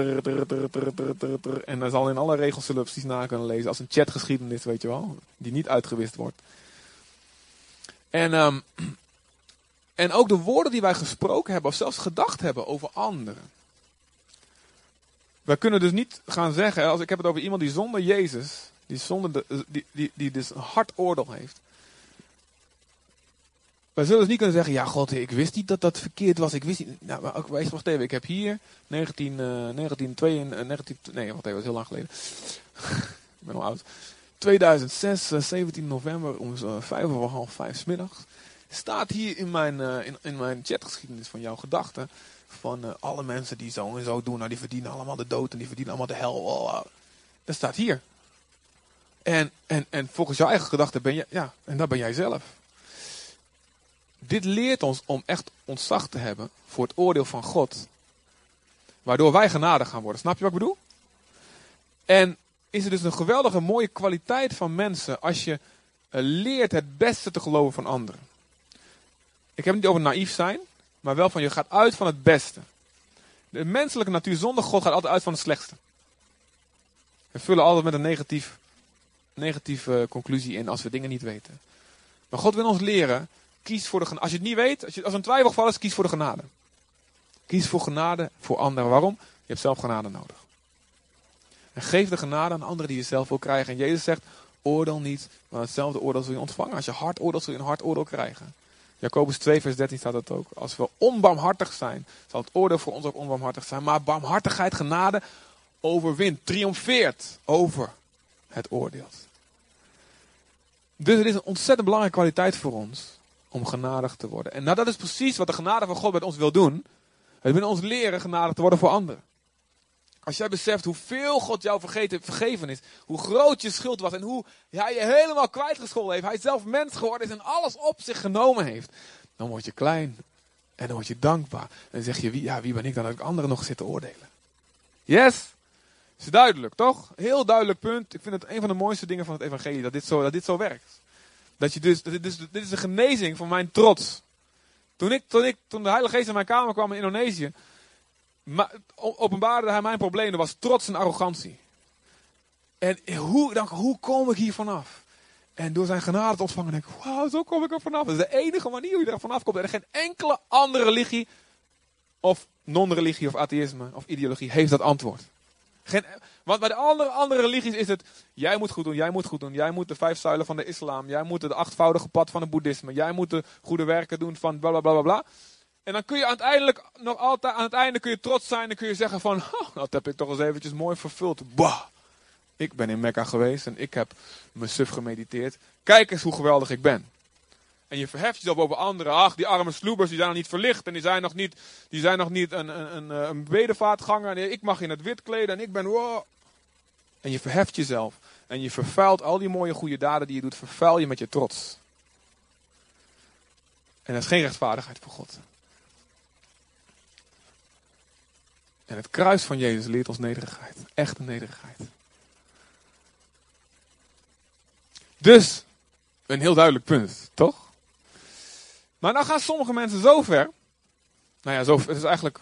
En dan zal in alle regels precies na kunnen lezen. Als een chatgeschiedenis, weet je wel. Die niet uitgewist wordt. En, ehm, en ook de woorden die wij gesproken hebben, of zelfs gedacht hebben over anderen. Wij kunnen dus niet gaan zeggen, als ik heb het over iemand die zonder Jezus, die, zonder de, die, die, die dus een hard oordeel heeft. Wij zullen dus niet kunnen zeggen, ja god, ik wist niet dat dat verkeerd was. Ik wist niet, nou, maar ook, wacht even, ik heb hier 19, uh, 1992, 19, nee wacht even, dat is heel lang geleden. ik ben al oud. 2006, uh, 17 november om uh, vijf over half vijf s. Staat hier in mijn, uh, in, in mijn chatgeschiedenis van jouw gedachten. Van uh, alle mensen die zo en zo doen, nou die verdienen allemaal de dood en die verdienen allemaal de hel. Oh, dat staat hier. En, en, en volgens jouw eigen gedachten ben je, ja, en dat ben jij zelf. Dit leert ons om echt ontzag te hebben voor het oordeel van God. Waardoor wij genadig gaan worden. Snap je wat ik bedoel? En is het dus een geweldige mooie kwaliteit van mensen als je leert het beste te geloven van anderen. Ik heb het niet over naïef zijn, maar wel van je gaat uit van het beste. De menselijke natuur zonder God gaat altijd uit van het slechtste. We vullen altijd met een negatief, negatieve conclusie in als we dingen niet weten. Maar God wil ons leren, kies voor de genade. Als je het niet weet, als, je, als een twijfelgeval is, kies voor de genade. Kies voor genade voor anderen. Waarom? Je hebt zelf genade nodig. En geef de genade aan anderen die je zelf wil krijgen. En Jezus zegt, oordeel niet, maar hetzelfde oordeel zul je ontvangen. Als je hard oordeelt, zul je een hard oordeel krijgen. Jacobus 2 vers 13 staat dat ook. Als we onbarmhartig zijn, zal het oordeel voor ons ook onbarmhartig zijn. Maar barmhartigheid, genade, overwint, triomfeert over het oordeel. Dus het is een ontzettend belangrijke kwaliteit voor ons om genadig te worden. En nou, dat is precies wat de genade van God met ons wil doen. Het wil ons leren genadig te worden voor anderen. Als jij beseft hoeveel God jou vergeten, vergeven is, hoe groot je schuld was en hoe hij je helemaal kwijtgescholden heeft, hij zelf mens geworden is en alles op zich genomen heeft, dan word je klein en dan word je dankbaar. En dan zeg je, wie, ja, wie ben ik dan dat ik anderen nog zit te oordelen? Yes? Is duidelijk, toch? Heel duidelijk punt. Ik vind het een van de mooiste dingen van het evangelie, dat dit zo, dat dit zo werkt. Dat je dus, dit, dus, dit is de genezing van mijn trots. Toen, ik, toen, ik, toen de Heilige Geest in mijn kamer kwam in Indonesië, openbaarde hij mijn probleem. Was trots en arrogantie. En hoe, dan, hoe kom ik hier vanaf? En door zijn genade te ontvangen denk ik, wauw, zo kom ik er vanaf. Dat is de enige manier hoe je er vanaf komt. Er is geen enkele andere religie, of non-religie, of atheïsme, of ideologie, heeft dat antwoord. Geen, want bij de andere, andere religies is het, jij moet goed doen, jij moet goed doen. Jij moet de vijf zuilen van de islam, jij moet het achtvoudige pad van het boeddhisme. Jij moet de goede werken doen van bla bla bla bla. En dan kun je uiteindelijk, nog altijd, aan het einde kun je trots zijn en kun je zeggen van, oh, dat heb ik toch eens eventjes mooi vervuld. Bah, ik ben in Mekka geweest en ik heb me suf gemediteerd. Kijk eens hoe geweldig ik ben. En je verheft jezelf over anderen. Ach, die arme sloebers, die zijn nog niet verlicht. En die zijn nog niet, die zijn nog niet een, een, een, een bedevaartganger. En ik mag in het wit kleden en ik ben... Wow. En je verheft jezelf. En je vervuilt al die mooie goede daden die je doet, vervuil je met je trots. En dat is geen rechtvaardigheid voor God. En het kruis van Jezus leert ons nederigheid. Echte nederigheid. Dus, een heel duidelijk punt, toch? Maar dan gaan sommige mensen zo ver. Nou ja, zo, het is eigenlijk.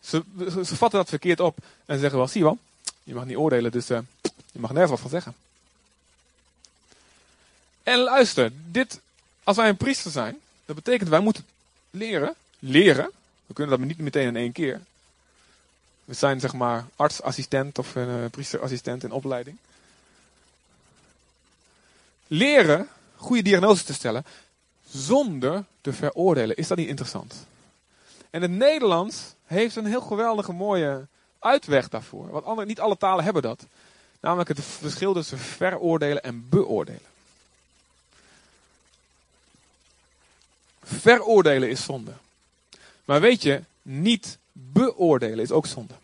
Ze, ze, vatten dat verkeerd op en zeggen wel: zie je wel, je mag niet oordelen, dus uh, je mag nergens wat van zeggen. En luister, dit, als wij een priester zijn, dat betekent wij moeten leren, leren. We kunnen dat niet meteen in één keer. We zijn zeg maar artsassistent of uh, priesterassistent in opleiding. Leren goede diagnoses te stellen zonder te veroordelen. Is dat niet interessant? En het Nederlands heeft een heel geweldige mooie uitweg daarvoor. Want andere, niet alle talen hebben dat. Namelijk het verschil tussen veroordelen en beoordelen. Veroordelen is zonde. Maar weet je, niet beoordelen is ook zonde.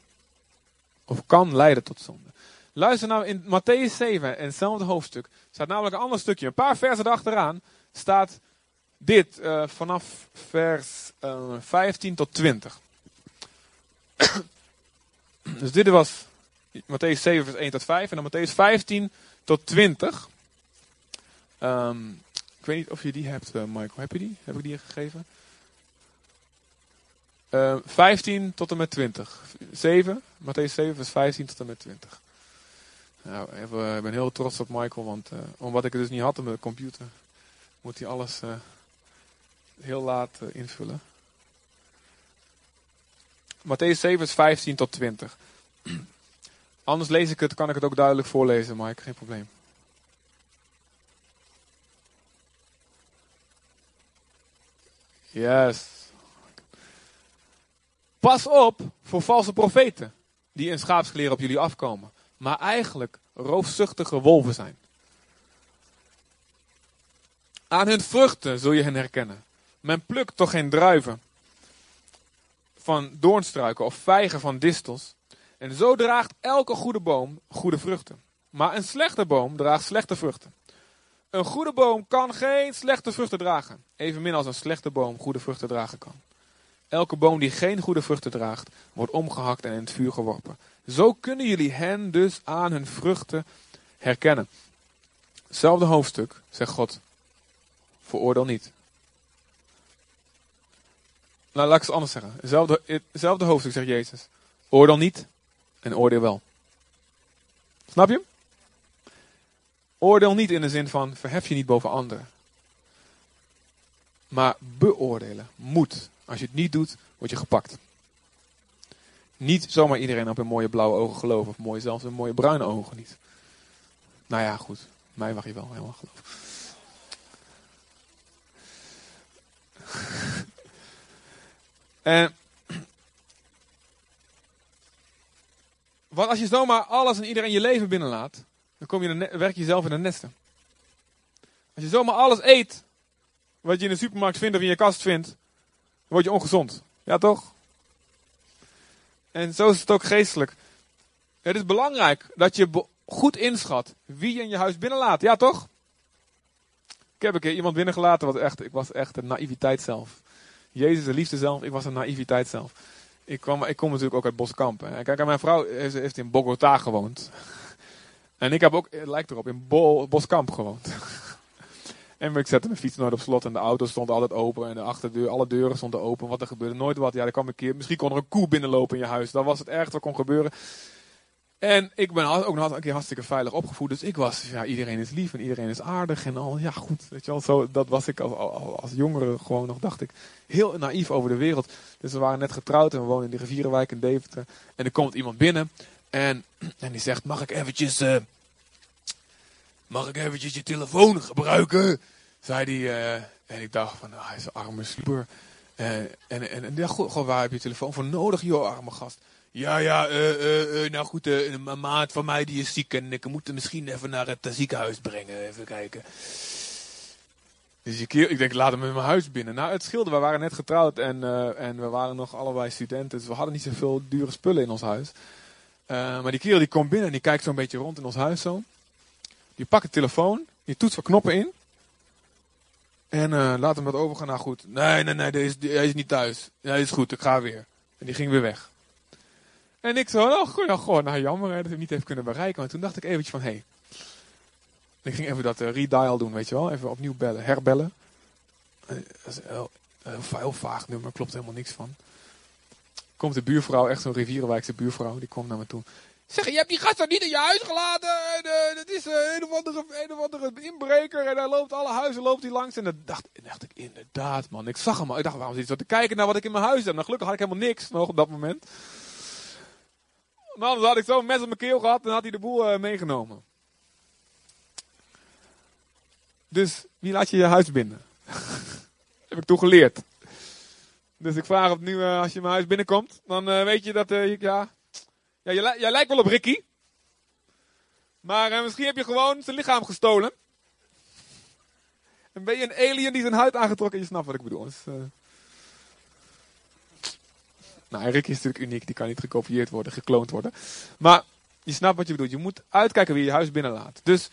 Of kan leiden tot zonde. Luister nou in Matthäus 7, in hetzelfde hoofdstuk, staat namelijk een ander stukje. Een paar versen erachteraan staat dit uh, vanaf vers uh, 15 tot 20. Dus dit was Matthäus 7, vers 1 tot 5. En dan Matthäus 15 tot 20. Ehm, ik weet niet of je die hebt, eh, Michael. Heb je die? Heb ik die gegeven? Eh 15 tot en met 20. 7, Matthäus 7, vers 15 tot en met 20. Nou, even, ik ben heel trots op Michael, want eh, omdat ik het dus niet had op mijn computer, moet hij alles eh, heel laat eh, invullen. Matthäus 7, vers 15 tot 20. Anders lees ik het, kan ik het ook duidelijk voorlezen, Mike, geen probleem. Yes. Pas op voor valse profeten die in schaapskleren op jullie afkomen, maar eigenlijk roofzuchtige wolven zijn. Aan hun vruchten zul je hen herkennen. Men plukt toch geen druiven van doornstruiken of vijgen van distels. En zo draagt elke goede boom goede vruchten. Maar een slechte boom draagt slechte vruchten. Een goede boom kan geen slechte vruchten dragen. Evenmin als een slechte boom goede vruchten dragen kan. Elke boom die geen goede vruchten draagt, wordt omgehakt en in het vuur geworpen. Zo kunnen jullie hen dus aan hun vruchten herkennen. Hetzelfde hoofdstuk, zegt God. Veroordeel niet. Nou, laat ik het anders zeggen. Hetzelfde, hoofdstuk zegt Jezus. Oordeel niet en oordeel wel. Snap je? Oordeel niet in de zin van verhef je niet boven anderen. Maar beoordelen moet. Als je het niet doet, word je gepakt. Niet zomaar iedereen op een mooie blauwe ogen geloven. Of mooi zelfs een mooie bruine ogen niet. Nou ja, goed. Mij mag je wel helemaal geloven. En wat als je zomaar alles en iedereen je leven binnenlaat, dan kom je de, werk je zelf in de nesten. Als je zomaar alles eet, wat je in de supermarkt vindt of in je kast vindt, dan word je ongezond. Ja toch? En zo is het ook geestelijk. Het is belangrijk dat je goed inschat wie je in je huis binnenlaat. Ja toch? Ik heb een keer iemand binnengelaten, wat echt, ik was echt een naïviteit zelf. Jezus, de liefde zelf, ik was een naïviteit zelf. Ik, kwam, ik kom natuurlijk ook uit Boskamp. hè. Kijk, mijn vrouw heeft, in Bogota gewoond. En ik heb ook, het lijkt erop, in Bo- Boskamp gewoond. En ik zette mijn fiets nooit op slot en de auto stond altijd open. En de achterdeur, alle deuren stonden open. Wat er gebeurde, nooit wat. Ja, er kwam een keer, misschien kon er een koe binnenlopen in je huis. Dat was het ergste wat kon gebeuren. En ik ben ook nog een keer hartstikke veilig opgevoed. Dus ik was, ja, iedereen is lief en iedereen is aardig en al. Ja, goed, weet je wel. Zo, dat was ik als, als, jongere gewoon nog, dacht ik, heel naïef over de wereld. Dus we waren net getrouwd en we woonden in de rivierenwijk in Deventer. En er komt iemand binnen en, en die zegt, mag ik eventjes... eh, Mag ik eventjes je telefoon gebruiken? Zei hij. eh, en ik dacht van, ah, hij is een arme slieper. Eh, en, en, en ja, goh, waar heb je telefoon voor nodig, joh, arme gast? Ja, ja, eh, eh, eh, nou goed, eh, een maat van mij die is ziek en ik moet hem misschien even naar het ziekenhuis brengen. Even kijken. Dus ik, ik denk, laat hem in mijn huis binnen. Nou, het scheelde, we waren net getrouwd en, en we waren nog allebei studenten. Dus we hadden niet zoveel dure spullen in ons huis. Maar die kerel die komt binnen en die kijkt zo'n beetje rond in ons huis zo. Die pakt de telefoon, die toetst wat knoppen in. En laat hem wat overgaan. Nou goed, nee, nee, nee, hij is niet thuis. Nee, is goed, ik ga weer. En die ging weer weg. En ik zo, oh, goh, ja, goh, nou jammer dat ik niet heeft kunnen bereiken. Maar toen dacht ik eventjes van, hé. Hey. Ik ging even dat eh, redial doen, weet je wel. Even opnieuw bellen, herbellen. Eh, een heel, heel, va- heel vaag nummer, klopt helemaal niks van. Komt de buurvrouw, echt zo'n rivierenwijkse buurvrouw, die komt naar me toe. Zeg, je hebt die gast toch niet in je huis gelaten? En, eh, dat is eh, een, of andere, een of andere inbreker. En hij loopt alle huizen loopt hij langs. En dan dacht, dacht ik, inderdaad man. Ik zag hem al. Ik dacht, waarom zit hij zo te kijken naar wat ik in mijn huis heb? Nou, gelukkig had ik helemaal niks nog op dat moment. Maar anders had ik zo'n mes op mijn keel gehad. En had hij de boel eh, meegenomen. Dus, wie laat je je huis binnen? heb ik toen geleerd. Dus ik vraag op nu, eh, als je mijn huis binnenkomt, dan eh, weet je dat, ik- ja, ja, jij, li- jij lijkt wel op Ricky. Maar misschien heb je gewoon zijn lichaam gestolen. En ben je een alien die zijn huid aangetrokken. Je snapt wat ik bedoel. Dus, Nou, is natuurlijk uniek. Die kan niet gekopieerd worden, gekloond worden. Maar je snapt wat je bedoelt. Je moet uitkijken wie je huis binnenlaat. Dus,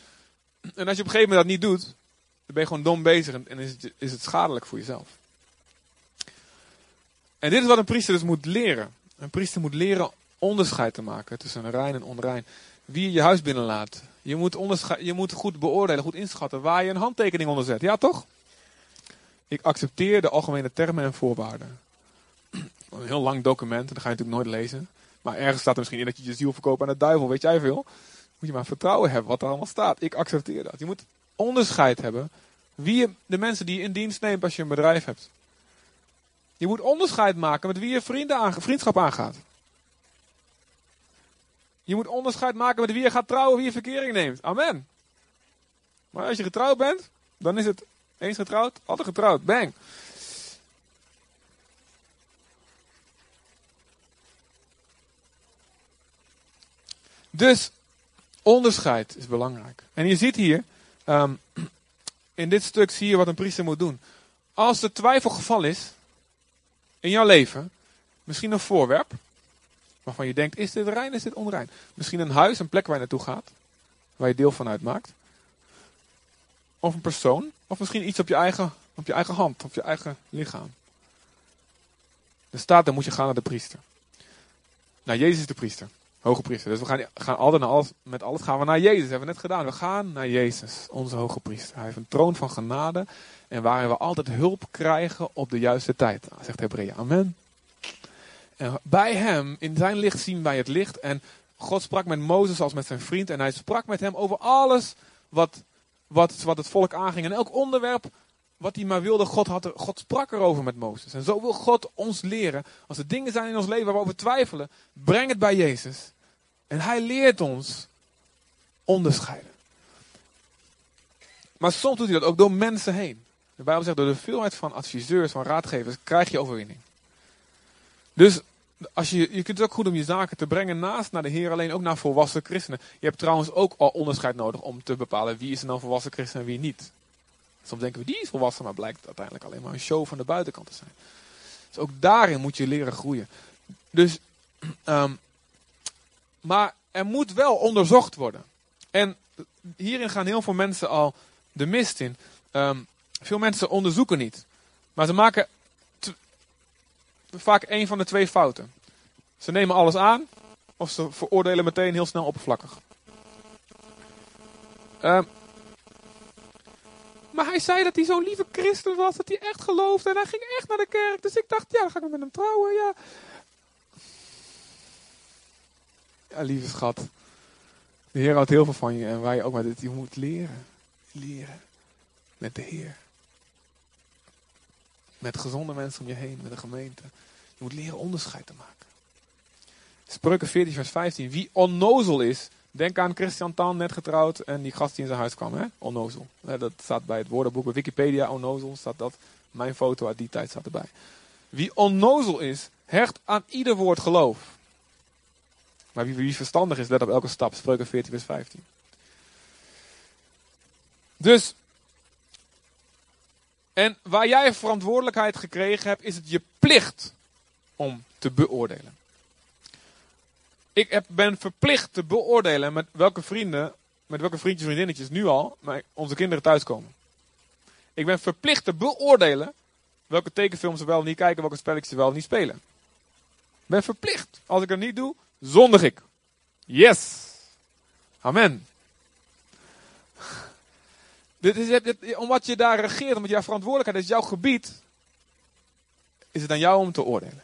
en als je op een gegeven moment dat niet doet, dan ben je gewoon dom bezig. En, is, het, is het schadelijk voor jezelf. En dit is wat een priester dus moet leren. Een priester moet leren onderscheid te maken tussen rein en onrein. Wie je huis binnenlaat. Je moet, je moet goed beoordelen, goed inschatten waar je een handtekening onder zet. Ja, toch? Ik accepteer de algemene termen en voorwaarden. Een heel lang document, en dat ga je natuurlijk nooit lezen. Maar ergens staat er misschien in dat je je ziel verkoopt aan de duivel, weet jij veel. Moet je maar vertrouwen hebben wat er allemaal staat. Ik accepteer dat. Je moet onderscheid hebben wie je, de mensen die je in dienst neemt als je een bedrijf hebt. Je moet onderscheid maken met wie je vrienden vriendschap aangaat. Je moet onderscheid maken met wie je gaat trouwen, wie je verkering neemt. Amen. Maar als je getrouwd bent, dan is het eens getrouwd, altijd getrouwd. Bang. Dus onderscheid is belangrijk. En je ziet hier, ehm, in dit stuk zie je wat een priester moet doen. Als er twijfelgeval is in jouw leven, misschien een voorwerp, waarvan je denkt, is dit rein, is dit onrein? Misschien een huis, een plek waar je naartoe gaat, waar je deel van uitmaakt. Of een persoon, of misschien iets op je eigen, op je eigen hand, op je eigen lichaam. Er staat, dan moet je gaan naar de priester. Nou, Jezus is de priester. Hoge priester. Dus we gaan, gaan altijd naar alles, met alles gaan we naar Jezus. Dat hebben we net gedaan. We gaan naar Jezus, onze hoge priester. Hij heeft een troon van genade. En waarin we altijd hulp krijgen op de juiste tijd. Zegt Hebreeën. Amen. En bij hem, in zijn licht zien wij het licht. En God sprak met Mozes als met zijn vriend. En hij sprak met hem over alles wat, wat, wat het volk aanging. En elk onderwerp wat hij maar wilde, God, had God sprak erover met Mozes. En zo wil God ons leren. Als er dingen zijn in ons leven waar we over twijfelen, breng het bij Jezus. En hij leert ons onderscheiden. Maar soms doet hij dat ook door mensen heen. De Bijbel zegt, door de veelheid van adviseurs, van raadgevers, krijg je overwinning. Dus als je, je kunt het ook goed om je zaken te brengen naast naar de Heer, alleen ook naar volwassen christenen. Je hebt trouwens ook al onderscheid nodig om te bepalen wie is nou volwassen christen en wie niet. Soms denken we, die is volwassen, maar blijkt uiteindelijk alleen maar een show van de buitenkant te zijn. Dus ook daarin moet je leren groeien. Dus, ehm, maar er moet wel onderzocht worden. En hierin gaan heel veel mensen al de mist in. Ehm, veel mensen onderzoeken niet. Maar ze maken vaak één van de twee fouten. Ze nemen alles aan, of ze veroordelen meteen heel snel oppervlakkig. Ehm, maar hij zei dat hij zo'n lieve christen was, dat hij echt geloofde en hij ging echt naar de kerk. Dus ik dacht, ja, dan ga ik met hem trouwen, ja. Ja, lieve schat. De Heer houdt heel veel van je en wij ook, maar je moet leren. Leren. Met de Heer. Met gezonde mensen om je heen, met de gemeente. Je moet leren onderscheid te maken. Spreuken 14 vers 15. Wie onnozel is, denk aan Christian Tan, net getrouwd, en die gast die in zijn huis kwam, hè? Onnozel. Dat staat bij het woordenboek, bij Wikipedia, onnozel, staat dat. Mijn foto uit die tijd staat erbij. Wie onnozel is, hecht aan ieder woord geloof. Maar wie, wie verstandig is, let op elke stap. Spreuken 14 vers 15. Dus, en waar jij verantwoordelijkheid gekregen hebt, is het je plicht om te beoordelen. Ik heb, ben verplicht te beoordelen met welke vrienden, met welke vriendjes en vriendinnetjes nu al onze kinderen thuiskomen. Ik ben verplicht te beoordelen welke tekenfilms ze wel niet kijken, welke spelletjes ze wel niet spelen. Ik ben verplicht. Als ik het niet doe, zondig ik. Yes. Amen. Dit is, dit- omdat je daar regeert, omdat jouw verantwoordelijkheid is, jouw gebied, is het aan jou om te oordelen.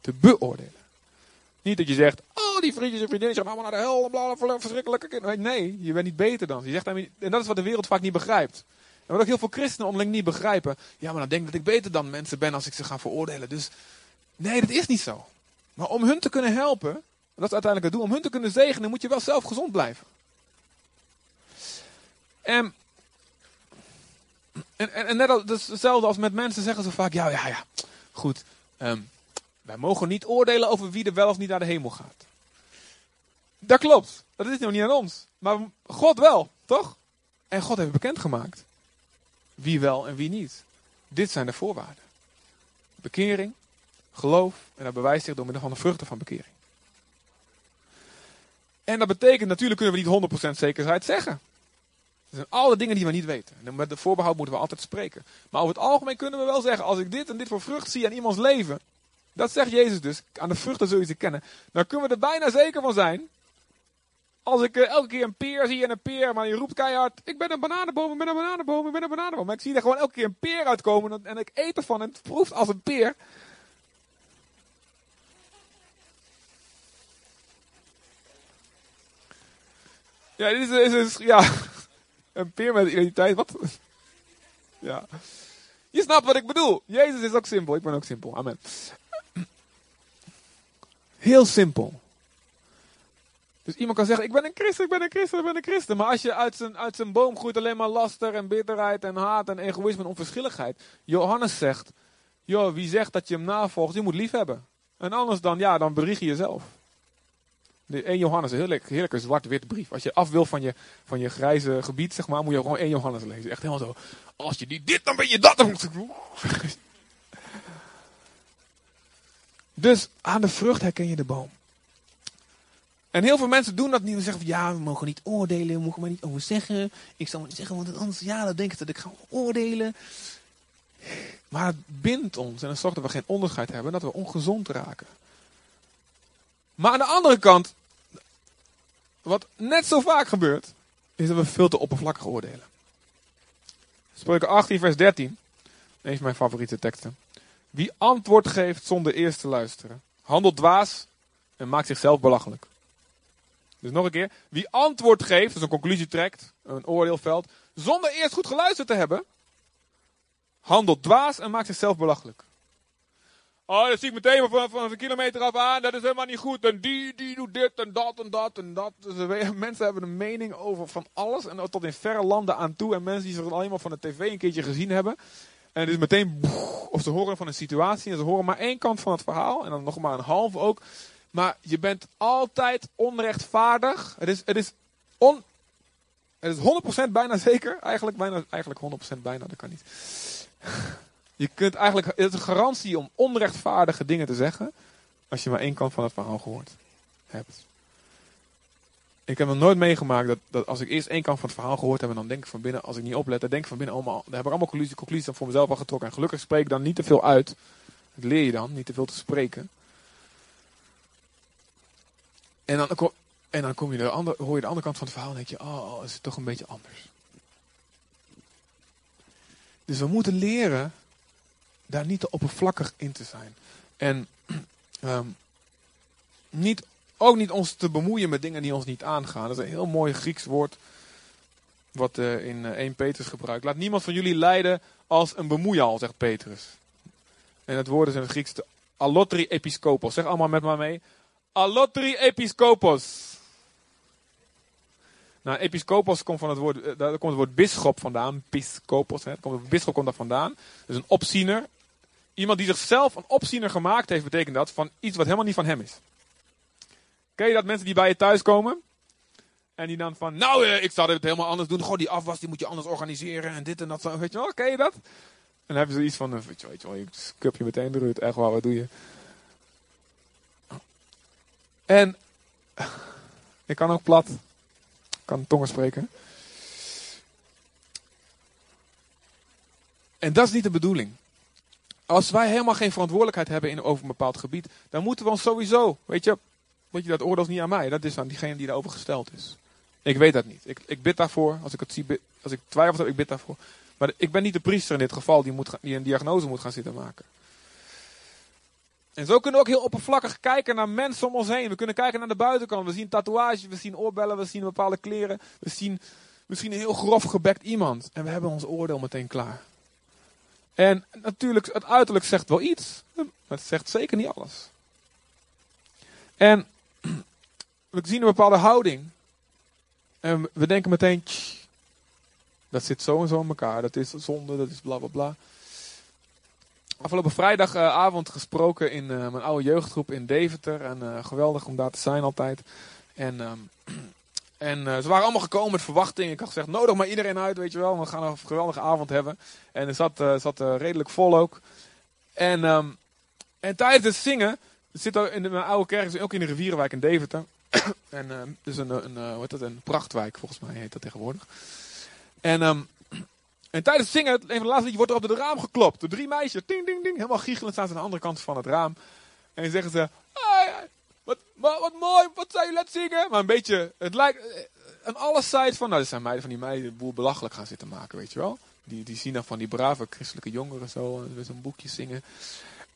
Te beoordelen. Niet dat je zegt, oh die vriendjes en vriendinnetjes gaan allemaal naar de hel, verschrikkelijke kinderen. Nee, je bent niet beter dan. Je zegt, en dat is wat de wereld vaak niet begrijpt. En wat ook heel veel christenen onderling niet begrijpen. Ja, maar dan denk ik dat ik beter dan mensen ben als ik ze ga veroordelen. Dus nee, dat is niet zo. Maar om hun te kunnen helpen, en dat is uiteindelijk het doel, om hun te kunnen zegenen, moet je wel zelf gezond blijven. En, en, en, net als, dat hetzelfde als met mensen zeggen zo vaak, ja, ja, ja, goed. ehm, wij mogen niet oordelen over wie er wel of niet naar de hemel gaat. Dat klopt. Dat is nog niet aan ons. Maar God wel, toch? En God heeft bekendgemaakt. Wie wel en wie niet. Dit zijn de voorwaarden. Bekering, geloof en dat bewijst zich door middel van de vruchten van bekering. En dat betekent natuurlijk kunnen we niet 100% zekerheid zeggen. Er zijn alle dingen die we niet weten. En met de voorbehoud moeten we altijd spreken. Maar over het algemeen kunnen we wel zeggen, als ik dit en dit voor vrucht zie aan iemands leven, Dat zegt Jezus dus. Aan de vruchten zul je ze kennen. Dan kunnen we er bijna zeker van zijn. Als ik eh, elke keer een peer zie en een peer, maar je roept keihard: Ik ben een bananenboom, ik ben een bananenboom, ik ben een bananenboom. Maar ik zie er gewoon elke keer een peer uitkomen en, en ik eet ervan en het proeft als een peer. Ja, dit is, is, ja, een peer met identiteit. Wat? Ja. Je snapt wat ik bedoel. Jezus is ook simpel. Ik ben ook simpel. Amen. Heel simpel. Dus iemand kan zeggen, ik ben een christen, ik ben een christen, ik ben een christen. Maar als je uit zijn, uit zijn boom groeit alleen maar laster en bitterheid en haat en egoïsme en onverschilligheid. Johannes zegt, joh, wie zegt dat je hem navolgt, die moet lief hebben. En anders dan, ja, dan bedrieg je jezelf. De 1 Johannes, een heerlijk, heerlijke zwart-wit brief. Als je af wil van je, van je grijze gebied, zeg maar, moet je gewoon 1 Johannes lezen. Echt helemaal zo. Als je niet dit, dan ben je dat. Dan... Dus aan de vrucht herken je de boom. En heel veel mensen doen dat niet. En zeggen van ja, we mogen niet oordelen, we mogen maar niet over zeggen. Ik zal maar niet zeggen, want anders, ja, dan denk ik dat ik ga oordelen. Maar het bindt ons en het zorgt dat we geen onderscheid hebben, dat we ongezond raken. Maar aan de andere kant, wat net zo vaak gebeurt, is dat we veel te oppervlakkig oordelen. Spreuken 18, vers 13. Een van mijn favoriete teksten. Wie antwoord geeft zonder eerst te luisteren, handelt dwaas en maakt zichzelf belachelijk. Dus nog een keer. Wie antwoord geeft, dus een conclusie trekt, een oordeel velt, zonder eerst goed geluisterd te hebben, handelt dwaas en maakt zichzelf belachelijk. Oh, dat zie ik meteen van, van een kilometer af aan. Dat is helemaal niet goed. En die, die doet dit en dat en dat en dat. Dus mensen hebben een mening over van alles. En tot in verre landen aan toe. En mensen die ze alleen maar van de tv een keertje gezien hebben. En het is meteen, of ze horen van een situatie. En ze horen maar één kant van het verhaal. En dan nog maar een half ook. Maar je bent altijd onrechtvaardig. Het is, het is, on, het is 100% bijna zeker. Eigenlijk, bijna, eigenlijk 100% bijna, dat kan niet. Je kunt eigenlijk, het is een garantie om onrechtvaardige dingen te zeggen. Als je maar één kant van het verhaal gehoord hebt. Ik heb nog nooit meegemaakt dat, dat als ik eerst één kant van het verhaal gehoord heb. En dan denk ik van binnen, als ik niet oplet, dan denk ik van binnen allemaal. Dan heb ik allemaal conclusies, conclusies voor mezelf al getrokken. En gelukkig spreek ik dan niet te veel uit. Dat leer je dan, niet te veel te spreken. En dan, en dan kom je de andere, hoor je de andere kant van het verhaal en denk je, oh, is het toch een beetje anders. Dus we moeten leren daar niet te oppervlakkig in te zijn. En ehm, niet, ook niet ons te bemoeien met dingen die ons niet aangaan. Dat is een heel mooi Grieks woord wat eh, in eh, 1 Petrus gebruikt. Laat niemand van jullie leiden als een bemoeial, zegt Petrus. En het woord is in het Grieks de allotri episkopos. Zeg allemaal met me mee. Allotri episkopos. Nou, episkopos komt van het woord, eh, daar komt het woord bisschop vandaan. Piskopos, hè. Komt, het bisschop komt daar vandaan. Dus een opziener. Iemand die zichzelf een opziener gemaakt heeft, betekent dat van iets wat helemaal niet van hem is. Ken je dat mensen die bij je thuis komen? En die dan van, nou, eh, ik zou het helemaal anders doen. Goh, die afwas, die moet je anders organiseren. En dit en dat. Zo, weet je wel, ken je dat? En dan hebben ze iets van, eh, weet je, weet je wel, ik cup je meteen eruit. Echt waar, wat doe je? En ik kan ook plat. Ik kan tongen spreken. En dat is niet de bedoeling. Als wij helemaal geen verantwoordelijkheid hebben in, over een bepaald gebied, dan moeten we ons sowieso, weet je, weet je dat oordeel is niet aan mij, dat is aan diegene die daarover gesteld is. Ik weet dat niet. Ik, ik bid daarvoor. Als ik het zie, als ik twijfel heb, ik bid daarvoor. Maar ik ben niet de priester in dit geval die, moet, die een diagnose moet gaan zitten maken. En zo kunnen we ook heel oppervlakkig kijken naar mensen om ons heen. We kunnen kijken naar de buitenkant. We zien tatoeages, we zien oorbellen, we zien bepaalde kleren. We zien misschien een heel grof gebekt iemand. En we hebben ons oordeel meteen klaar. En natuurlijk, het uiterlijk zegt wel iets. Maar het zegt zeker niet alles. En we zien een bepaalde houding. En we denken meteen, "Tch, dat zit zo en zo in elkaar. Dat is zonde, dat is bla bla bla. Afgelopen vrijdagavond gesproken in eh, mijn oude jeugdgroep in Deventer. En eh, geweldig om daar te zijn altijd. En, ehm, en eh, ze waren allemaal gekomen met verwachting. Ik had gezegd, nodig maar iedereen uit, weet je wel. We gaan een geweldige avond hebben. En er zat, eh, zat eh, redelijk vol ook. En, ehm, en tijdens het zingen, het zit in mijn oude kerk, ook in de rivierenwijk in Deventer. en ehm dus een, een, dat, een prachtwijk volgens mij heet dat tegenwoordig. En, ehm, en tijdens het zingen, een van laatste liedjes, wordt er op het raam geklopt. Door drie meisjes, ding, ding, ding. Helemaal giechelend staan ze aan de andere kant van het raam. En zeggen ze, "Ah, wat, wat, mooi, wat zou je laten zingen? Maar een beetje, het lijkt, eh, aan alle sides van, nou, dat zijn meiden van die meiden de boel belachelijk gaan zitten maken, weet je wel. Die, die zien dan van die brave christelijke jongeren zo, eh, met zo'n boekje zingen.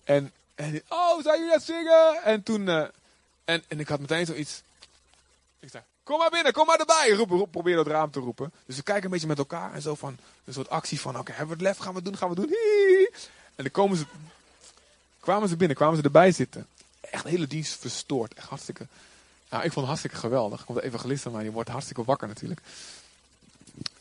En, en oh, zou jullie dat zingen? En toen, eh, en, en ik had meteen zoiets, ik zei, kom maar binnen, kom maar erbij. Roep, probeer dat raam te roepen. Dus we kijken een beetje met elkaar en zo van, een soort actie van, oké, hebben we het lef, gaan we doen, gaan we doen. En dan komen ze, kwamen ze binnen, kwamen ze erbij zitten. Echt de hele dienst verstoord, echt hartstikke. Nou, ik vond het hartstikke geweldig. Komt de evangelist aan die wordt hartstikke wakker natuurlijk.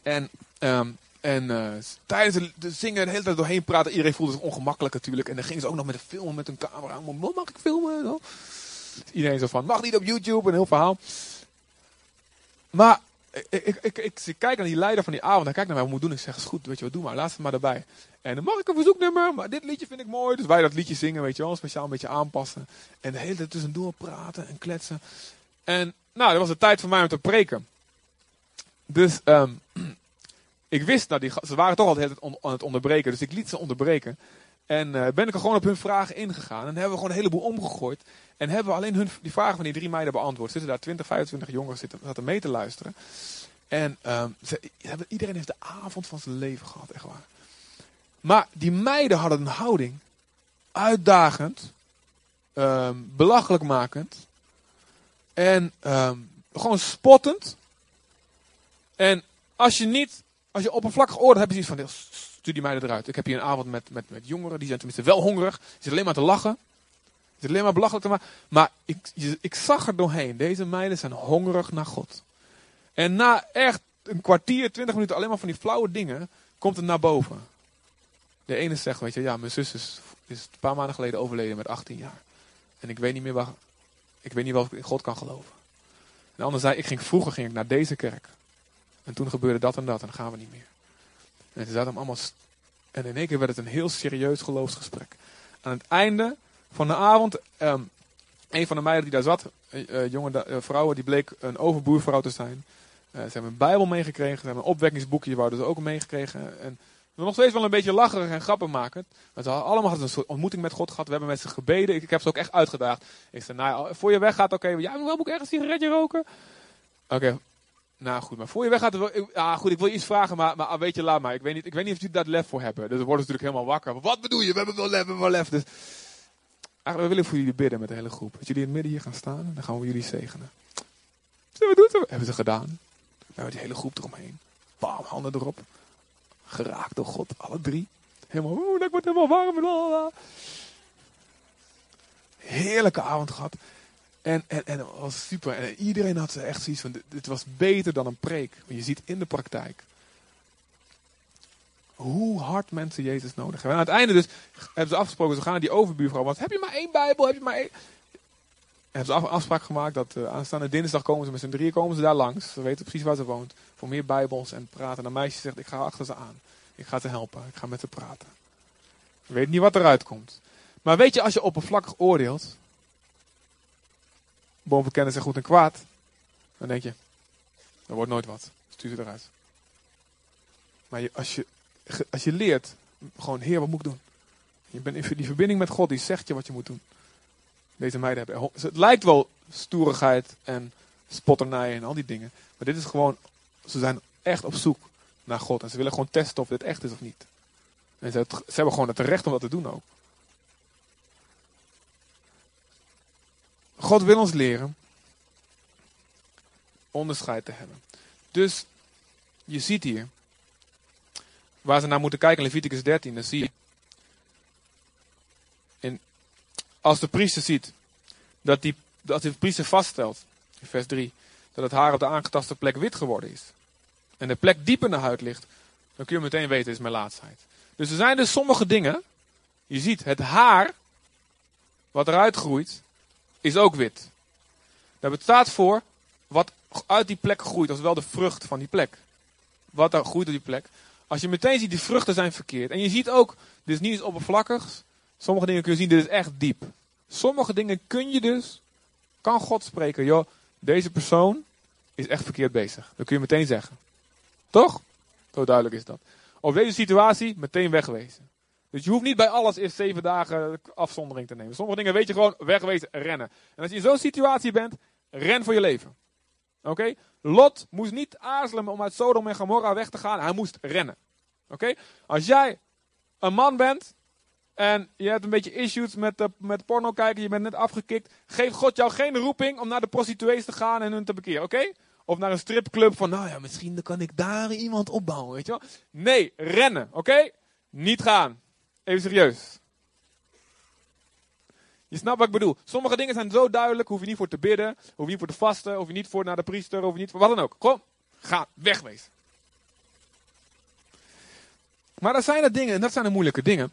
En, ehm, en eh, tijdens de, de zingen de hele tijd doorheen praten, iedereen voelde zich ongemakkelijk natuurlijk. En dan gingen ze ook nog met een filmen met een camera. Mag ik filmen? Iedereen zo van, mag niet op YouTube, een heel verhaal. Maar ik, ik, ik, ik, kijk naar die leider van die avond. Hij kijkt naar mij, wat moet doen? Ik zeg, is goed, weet je wat, doe maar. Laat het maar erbij. En dan mag ik een verzoeknummer, maar dit liedje vind ik mooi. Dus wij dat liedje zingen, weet je wel, speciaal een beetje aanpassen. En de hele tijd tussendoor praten en kletsen. En nou, dat was de tijd voor mij om te preken. Dus ehm, ik wist, nou, die, ze waren toch al de hele tijd on- aan het onderbreken. Dus ik liet ze onderbreken. En eh, ben ik er gewoon op hun vragen ingegaan. En hebben we gewoon een heleboel omgegooid. En hebben we alleen hun, die vragen van die drie meiden beantwoord. Zitten daar 20, 25 jongeren zitten, zaten mee te luisteren. En ehm, ze, iedereen heeft de avond van zijn leven gehad, echt waar. Maar die meiden hadden een houding. Uitdagend. ehm, belachelijk makend. En ehm, gewoon spottend. En als je niet, als je oppervlakkig oordeelt, heb je zoiets van, stuur die meiden eruit. Ik heb hier een avond met, met, met jongeren, die zijn tenminste wel hongerig. Die zitten alleen maar te lachen. Die zitten alleen maar belachelijk te maken. Maar ik, ik zag er doorheen, deze meiden zijn hongerig naar God. En na echt een kwartier, twintig minuten alleen maar van die flauwe dingen, komt het naar boven. De ene zegt, weet je, ja, mijn zus is, is een paar maanden geleden overleden met 18 jaar. En ik weet niet meer waar, ik weet niet wel of ik in God kan geloven. En de ander zei, ik ging, vroeger ging ik naar deze kerk. En toen gebeurde dat en dat en dan gaan we niet meer. En ze zaten hem allemaal. En in één keer werd het een heel serieus geloofsgesprek. Aan het einde van de avond, ehm, een van de meiden die daar zat, eh, eh, jonge eh, vrouwen, die bleek een overboervrouw te zijn. Ze hebben een Bijbel meegekregen, ze hebben een opwekkingsboekje, hadden ze ook meegekregen. En nog steeds wel een beetje lacherig en grappig maken. Maar ze hadden allemaal een soort ontmoeting met God gehad. We hebben met ze gebeden. Ik, heb ze ook echt uitgedaagd. Ik zei, nou ja, voor je weggaat, oké. ja, wel moet ik ergens een sigaretje roken? Oké, nou goed, maar voor je weggaat, wil- ik- ja goed, ik wil je iets vragen, maar, maar ah, weet je, laat maar. Ik weet niet, ik weet niet of jullie daar lef voor hebben. Dus dan worden natuurlijk helemaal wakker. Wat bedoel je? We hebben wel lef, we hebben wel lef. Dus eigenlijk we willen voor jullie bidden met de hele groep. Dat jullie in het midden hier gaan staan en dan gaan we jullie zegenen. Zullen we doen? Hebben ze gedaan. We hebben die hele groep eromheen. Bam, handen erop. Geraakt door God, alle drie. Helemaal, oeh, ik word helemaal warm. Heerlijke avond gehad. En, en, en was super. En iedereen had echt zoiets van, dit, was beter dan een preek. Want je ziet in de praktijk hoe hard mensen Jezus nodig hebben. En aan het einde dus hebben ze afgesproken, ze gaan naar die overbuurvrouw. Want heb je maar één Bijbel? Heb je maar één? En hebben ze af- afspraak gemaakt dat eh, aanstaande dinsdag komen ze met z'n drieën komen ze daar langs. Ze weten precies waar ze woont. Voor meer Bijbels en praten. En een meisje zegt, ik ga achter ze aan. Ik ga ze helpen. Ik ga met ze praten. Je weet niet wat eruit komt. Maar weet je, als je oppervlakkig oordeelt, boven kennis en goed en kwaad, dan denk je, er wordt nooit wat. Stuur ze eruit. Maar als, je, als je leert, gewoon, Heer, wat moet ik doen? Je bent in die verbinding met God, die zegt je wat je moet doen. Deze meiden hebben, het lijkt wel stoerigheid en spotternij en al die dingen. Maar dit is gewoon, ze zijn echt op zoek naar God. En ze willen gewoon testen of dit echt is of niet. En ze hebben gewoon het recht om dat te doen ook. God wil ons leren onderscheid te hebben. Dus je ziet hier, waar ze naar moeten kijken in Leviticus 13, dan zie je, als de priester ziet, dat, die, dat de priester vaststelt, in vers 3, dat het haar op de aangetaste plek wit geworden is. En de plek diep in de huid ligt, dan kun je meteen weten, is mijn laatsheid. Dus er zijn dus sommige dingen, je ziet het haar, wat eruit groeit, is ook wit. Daar staat voor wat uit die plek groeit, als wel de vrucht van die plek. Wat er groeit op die plek. Als je meteen ziet, die vruchten zijn verkeerd. En je ziet ook, dit is niet iets oppervlakkigs. Sommige dingen kun je zien, dit is echt diep. Sommige dingen kun je dus, kan God spreken, joh, deze persoon is echt verkeerd bezig. Dat kun je meteen zeggen. Toch? Zo duidelijk is dat. Of deze situatie, meteen wegwezen. Dus je hoeft niet bij alles eerst zeven dagen afzondering te nemen. Sommige dingen weet je gewoon, wegwezen, rennen. En als je in zo'n situatie bent, ren voor je leven. Oké? Lot moest niet aarzelen om uit Sodom en Gomorra weg te gaan. Hij moest rennen. Oké? Als jij een man bent en je hebt een beetje issues met, met porno kijken, je bent net afgekikt, geeft God jou geen roeping om naar de prostituees te gaan en hun te bekeren. Oké? Of naar een stripclub van, nou ja, misschien kan ik daar iemand opbouwen, weet je wel. Nee, rennen, oké? Niet gaan. Even serieus. Je snapt wat ik bedoel. Sommige dingen zijn zo duidelijk, hoef je niet voor te bidden, hoef je niet voor te vasten, hoef je niet voor naar de priester, hoef je niet voor wat dan ook. Kom, ga, wegwezen. Maar er zijn er dingen, en dat zijn de moeilijke dingen.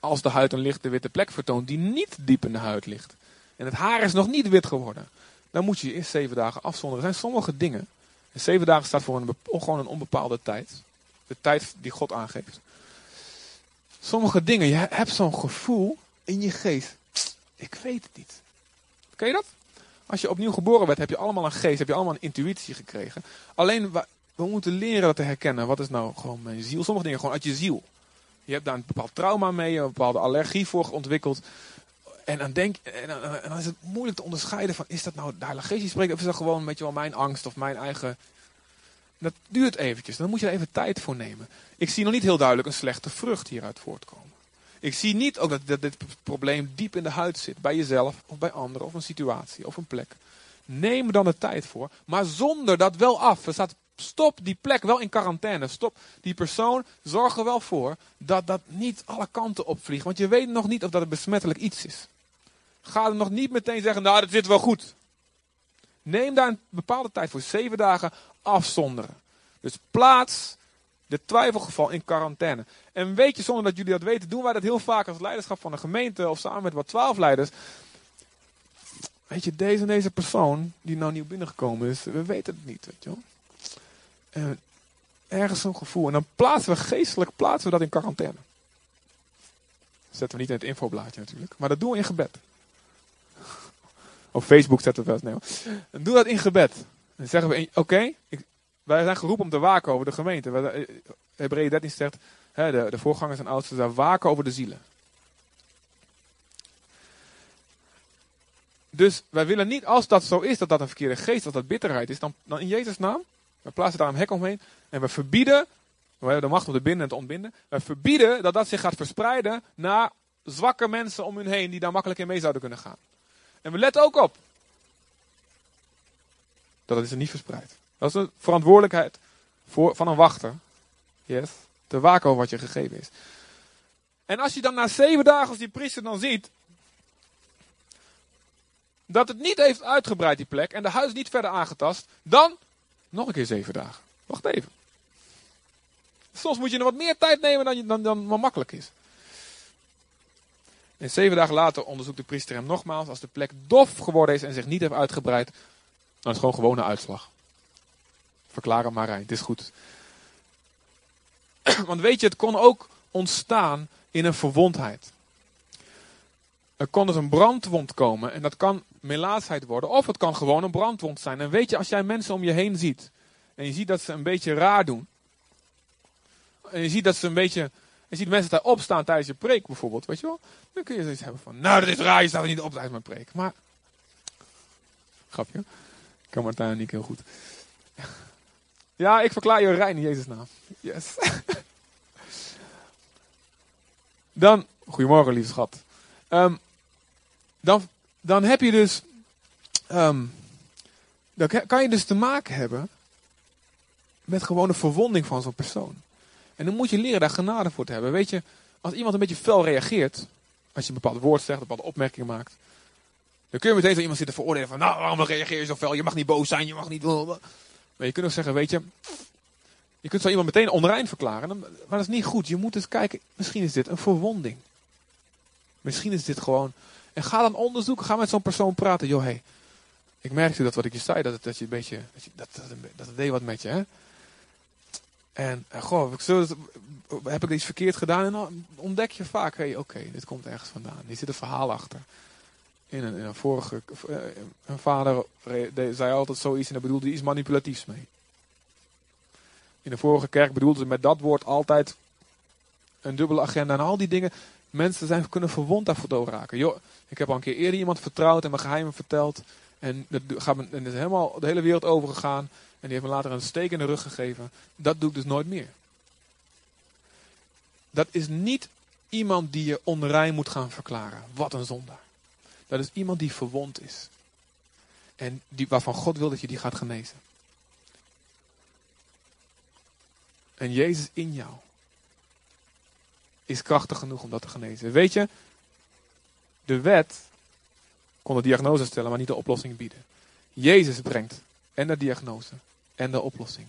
Als de huid een lichte witte plek vertoont die niet diep in de huid ligt. En het haar is nog niet wit geworden. Dan moet je je eerst zeven dagen afzonderen. Er zijn sommige dingen. En zeven dagen staat voor een, gewoon een onbepaalde tijd. De tijd die God aangeeft. Sommige dingen, je hebt zo'n gevoel in je geest. Ik weet het niet. Ken je dat? Als je opnieuw geboren werd, heb je allemaal een geest, heb je allemaal een intuïtie gekregen. Alleen, we, moeten leren dat te herkennen. Wat is nou gewoon mijn ziel? Sommige dingen gewoon uit je ziel. Je hebt daar een bepaald trauma mee, een bepaalde allergie voor ontwikkeld. En dan, denk, en dan, en dan is het moeilijk te onderscheiden van, is dat nou de Heilige Geest die spreekt, of is dat gewoon een beetje wel mijn angst of mijn eigen... Dat duurt eventjes, dan moet je er even tijd voor nemen. Ik zie nog niet heel duidelijk een slechte vrucht hieruit voortkomen. Ik zie niet ook dat, dat dit probleem diep in de huid zit, bij jezelf of bij anderen, of een situatie of een plek. Neem dan de tijd voor, maar zonder dat wel af. Er staat, stop die plek wel in quarantaine. Stop die persoon, zorg er wel voor dat dat niet alle kanten opvliegt. Want je weet nog niet of dat een besmettelijk iets is. Ga er nog niet meteen zeggen, nou dat zit wel goed. Neem daar een bepaalde tijd voor, zeven dagen afzonderen. Dus plaats de twijfelgeval in quarantaine. En weet je, zonder dat jullie dat weten, doen wij dat heel vaak als leiderschap van een gemeente of samen met wat twaalf leiders. Weet je, deze en deze persoon die nou nieuw binnengekomen is, we weten het niet, weet je. En ergens zo'n gevoel. En dan plaatsen we geestelijk plaatsen we dat in quarantaine. Zetten we niet in het infoblaadje natuurlijk, maar dat doen we in gebed. Op Facebook zetten we wel nee doe dat in gebed. Dan zeggen we, oké, ik- wij zijn geroepen om te waken over de gemeente. Eh, Hebreeën 13 zegt, hè, de, de voorgangers en oudsten daar waken over de zielen. Dus wij willen niet, als dat zo is, dat dat een verkeerde geest, dat dat bitterheid is, dan, dan in Jezus' naam, we plaatsen daar een hek omheen en we verbieden, we hebben de macht om te binden en te ontbinden, we verbieden dat dat zich gaat verspreiden naar zwakke mensen om hun heen die daar makkelijk in mee zouden kunnen gaan. En we letten ook op dat het zich niet verspreidt. Dat is een verantwoordelijkheid voor, van een wachter. Yes. Te waken over wat je gegeven is. En als je dan na zeven dagen, als die priester dan ziet. dat het niet heeft uitgebreid, die plek. en de huid is niet verder aangetast. dan nog een keer zeven dagen. Wacht even. Soms moet je er wat meer tijd nemen dan, dan, dan maar makkelijk is. En zeven dagen later onderzoekt de priester hem nogmaals. Als de plek dof geworden is en zich niet heeft uitgebreid. Dan is het gewoon gewone uitslag. Verklaar maar rein, het is goed. Want weet je, het kon ook ontstaan in een verwondheid. Er kon dus een brandwond komen en dat kan melaatsheid worden. Of het kan gewoon een brandwond zijn. En weet je, als jij mensen om je heen ziet en je ziet dat ze een beetje raar doen. En je ziet dat ze een beetje. Je ziet mensen daar opstaan tijdens je preek bijvoorbeeld, weet je wel. Dan kun je zoiets hebben van, nou dat is raar, je staat er niet op tijdens mijn preek. Maar, grapje, kan Martijn niet heel goed. Ja, ik verklaar je rein in Jezus' naam. Yes. Dan, goedemorgen lieve schat. Ehm, dan, dan heb je dus, ehm, dan ka- kan je dus te maken hebben met gewoon de verwonding van zo'n persoon. En dan moet je leren daar genade voor te hebben. Weet je, als iemand een beetje fel reageert, als je een bepaald woord zegt, een bepaalde opmerking maakt, dan kun je meteen zo iemand zitten veroordelen van, nou, waarom reageer je zo fel? Je mag niet boos zijn, je mag niet... Maar je kunt ook zeggen, weet je, je kunt zo iemand meteen onrein verklaren, maar dat is niet goed. Je moet eens kijken, misschien is dit een verwonding. Misschien is dit gewoon... En ga dan onderzoeken, ga met zo'n persoon praten. Joh, hey, ik merkte dat wat ik je zei, dat, het, dat je een beetje, dat, dat, dat, deed wat met je, hè. En, eh, goh, heb ik iets verkeerd gedaan? En dan ontdek je vaak, hey, oké, dit komt ergens vandaan. Hier zit een verhaal achter. In een, vorige, eh, een vader zei altijd zoiets en daar bedoelde iets manipulatiefs mee. In de vorige kerk bedoelden ze met dat woord altijd een dubbele agenda en al die dingen. Mensen zijn, kunnen verwond daardoor raken. Joh, ik heb al een keer eerder iemand vertrouwd en mijn geheimen verteld. En dat gaat me, en is helemaal de hele wereld overgegaan. En die heeft me later een steek in de rug gegeven. Dat doe ik dus nooit meer. Dat is niet iemand die je onrein moet gaan verklaren. Wat een zondaar. Dat is iemand die verwond is. En die, waarvan God wil dat je die gaat genezen. En Jezus in jou is krachtig genoeg om dat te genezen. Weet je, de wet kon de diagnose stellen, maar niet de oplossing bieden. Jezus brengt en de diagnose en de oplossing.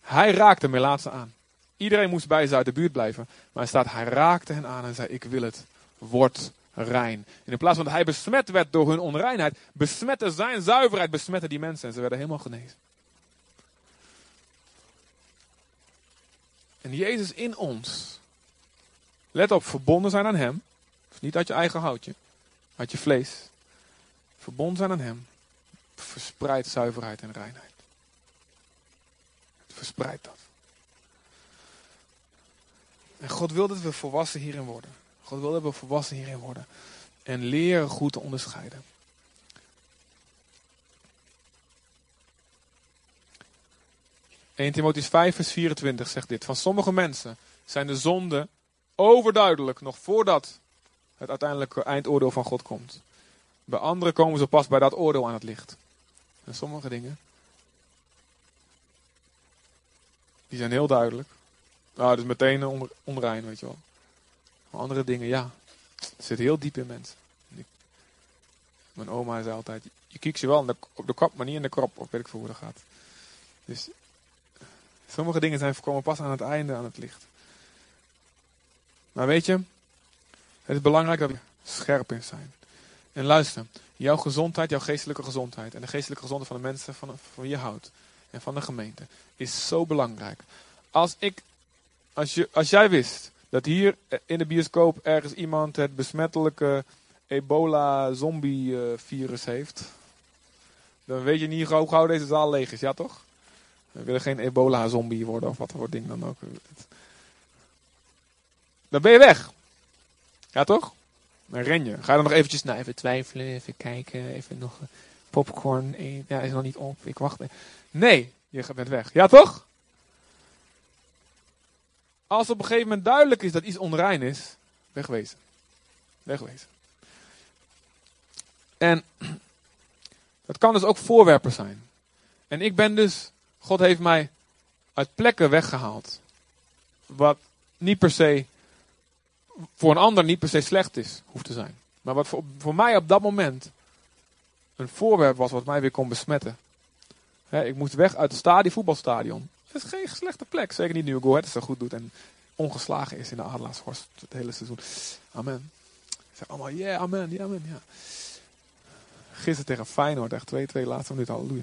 Hij raakte Melaatse aan. Iedereen moest bij ze uit de buurt blijven. Maar hij staat, hij raakte hen aan en zei, ik wil het. Word rein. En in plaats van dat hij besmet werd door hun onreinheid, besmette zijn zuiverheid, besmette die mensen en ze werden helemaal genezen. En Jezus in ons. Let op, verbonden zijn aan hem. Niet uit je eigen houtje, uit je vlees. Verbonden zijn aan hem. Verspreidt zuiverheid en reinheid. Verspreidt dat. En God wil dat we volwassen hierin worden. God wil dat we volwassen hierin worden. En leren goed te onderscheiden. ...1 Timotheüs 5 vers 24 zegt dit. Van sommige mensen zijn de zonden overduidelijk... ...nog voordat het uiteindelijke eindoordeel van God komt. Bij anderen komen ze pas bij dat oordeel aan het licht. En sommige dingen... ...die zijn heel duidelijk. Nou, dus meteen onder, onrein, weet je wel. Andere dingen, ja. Het zit heel diep in mensen. Mijn oma zei altijd, je kiekt je wel op de kop, maar niet in de krop. Of weet ik veel hoe dat gaat. Dus sommige dingen zijn voorkomen pas aan het einde aan het licht. Maar weet je, het is belangrijk dat we scherp in zijn. En luister, jouw gezondheid, jouw geestelijke gezondheid en de geestelijke gezondheid van de mensen van, van je houdt en van de gemeente is zo belangrijk. Als ik als, je, als jij wist dat hier in de bioscoop ergens iemand het besmettelijke ebola-zombie-virus heeft, dan weet je niet hoe gauw deze zaal leeg is, ja toch? We willen geen ebola-zombie worden of wat voor ding dan ook. Dan ben je weg. Ja toch? Dan ren je. Ga dan nog eventjes nou, even twijfelen, even kijken, even nog popcorn. Ja, is nog niet op. Ik wacht. Nee, je bent weg. Ja toch? Als op een gegeven moment duidelijk is dat iets onrein is, wegwezen. Wegwezen. En dat kan dus ook voorwerpen zijn. En ik ben dus, God heeft mij uit plekken weggehaald. Wat niet per se, voor een ander niet per se slecht is, hoeft te zijn. Maar wat voor, voor mij op dat moment een voorwerp was wat mij weer kon besmetten. ik moest weg uit het stadion, voetbalstadion. Het is geen slechte plek. Zeker niet nu Go het zo goed doet en ongeslagen is in de Adelaarshorst het hele seizoen. Amen. Zeg allemaal, yeah, amen, ja, amen, ja. Gisteren tegen Feyenoord, echt 2-2 laatste minuut, halleluja.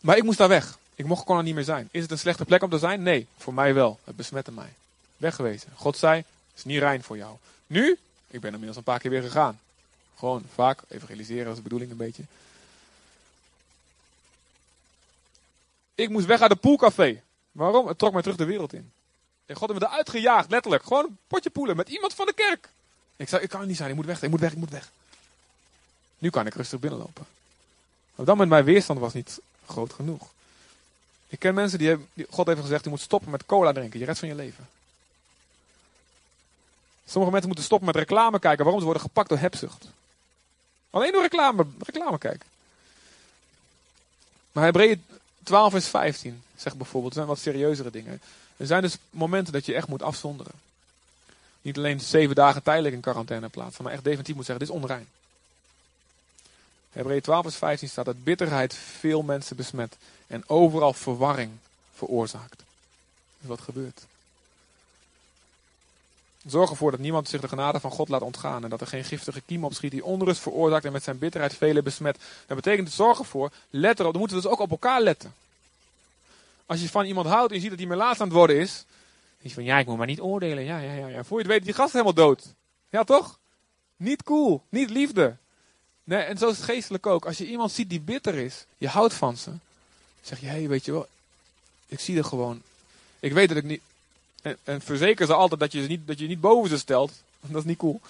Maar ik moest daar weg. Ik mocht gewoon er niet meer zijn. Is het een slechte plek om te zijn? Nee, voor mij wel. Het besmette mij. Weggewezen. God zei, het is niet rein voor jou. Nu, ik ben inmiddels een paar keer weer gegaan. Gewoon vaak evangeliseren als de bedoeling een beetje. Ik moest weg uit de poolcafé. Waarom? Het trok mij terug de wereld in. En God heeft me eruit gejaagd, letterlijk. Gewoon een potje poelen met iemand van de kerk. Ik zei, ik kan niet zijn, ik moet weg, ik moet weg, ik moet weg. Nu kan ik rustig binnenlopen. Op dat moment mijn weerstand was niet groot genoeg. Ik ken mensen die, God heeft gezegd, je moet stoppen met cola drinken, je redt van je leven. Sommige mensen moeten stoppen met reclame kijken. Waarom? Ze worden gepakt door hebzucht. Alleen door reclame, reclame kijken. Maar Hebreeën 12 vers 15 zegt bijvoorbeeld, zijn wat serieuzere dingen. Er zijn dus momenten dat je echt moet afzonderen. Niet alleen zeven dagen tijdelijk in quarantaine plaatsen, maar echt definitief moet zeggen, dit is onrein. Hebreeën 12 vers 15 staat dat bitterheid veel mensen besmet en overal verwarring veroorzaakt. Dus wat gebeurt? Zorg ervoor dat niemand zich de genade van God laat ontgaan. En dat er geen giftige kiem opschiet die onrust veroorzaakt en met zijn bitterheid velen besmet. Dat betekent zorg ervoor, let erop, dan moeten we dus ook op elkaar letten. Als je van iemand houdt en je ziet dat hij meer laatst aan het worden is. Dan van, ja, ik moet maar niet oordelen. Ja, ja, ja, ja. Voor je het weet, die gast helemaal dood. Ja, toch? Niet cool. Niet liefde. Nee, en zo is het geestelijk ook. Als je iemand ziet die bitter is, je houdt van ze. zeg je, hé, hey, weet je wel, ik zie er gewoon. Ik weet dat ik niet, En, en verzeker ze altijd dat je, ze niet, dat je niet boven ze stelt. Dat is niet cool.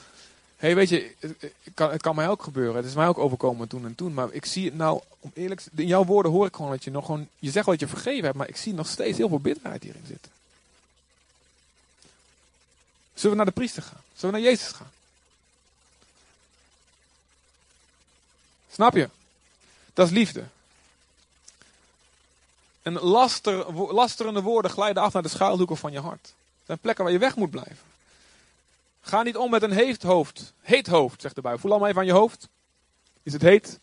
Hey, weet je, het, kan, het kan mij ook gebeuren. Het is mij ook overkomen toen en toen. Maar ik zie het nou, om eerlijk in jouw woorden hoor ik gewoon dat je nog gewoon, je zegt wel dat je vergeven hebt, maar ik zie nog steeds heel veel bitterheid hierin zitten. Zullen we naar de priester gaan? Zullen we naar Jezus gaan? Snap je? Dat is liefde. En laster, lasterende woorden glijden af naar de schuilhoeken van je hart. Dat zijn plekken waar je weg moet blijven. Ga niet om met een heet hoofd. Heet hoofd, zegt de Bijbel. Voel allemaal even aan je hoofd. Is het heet?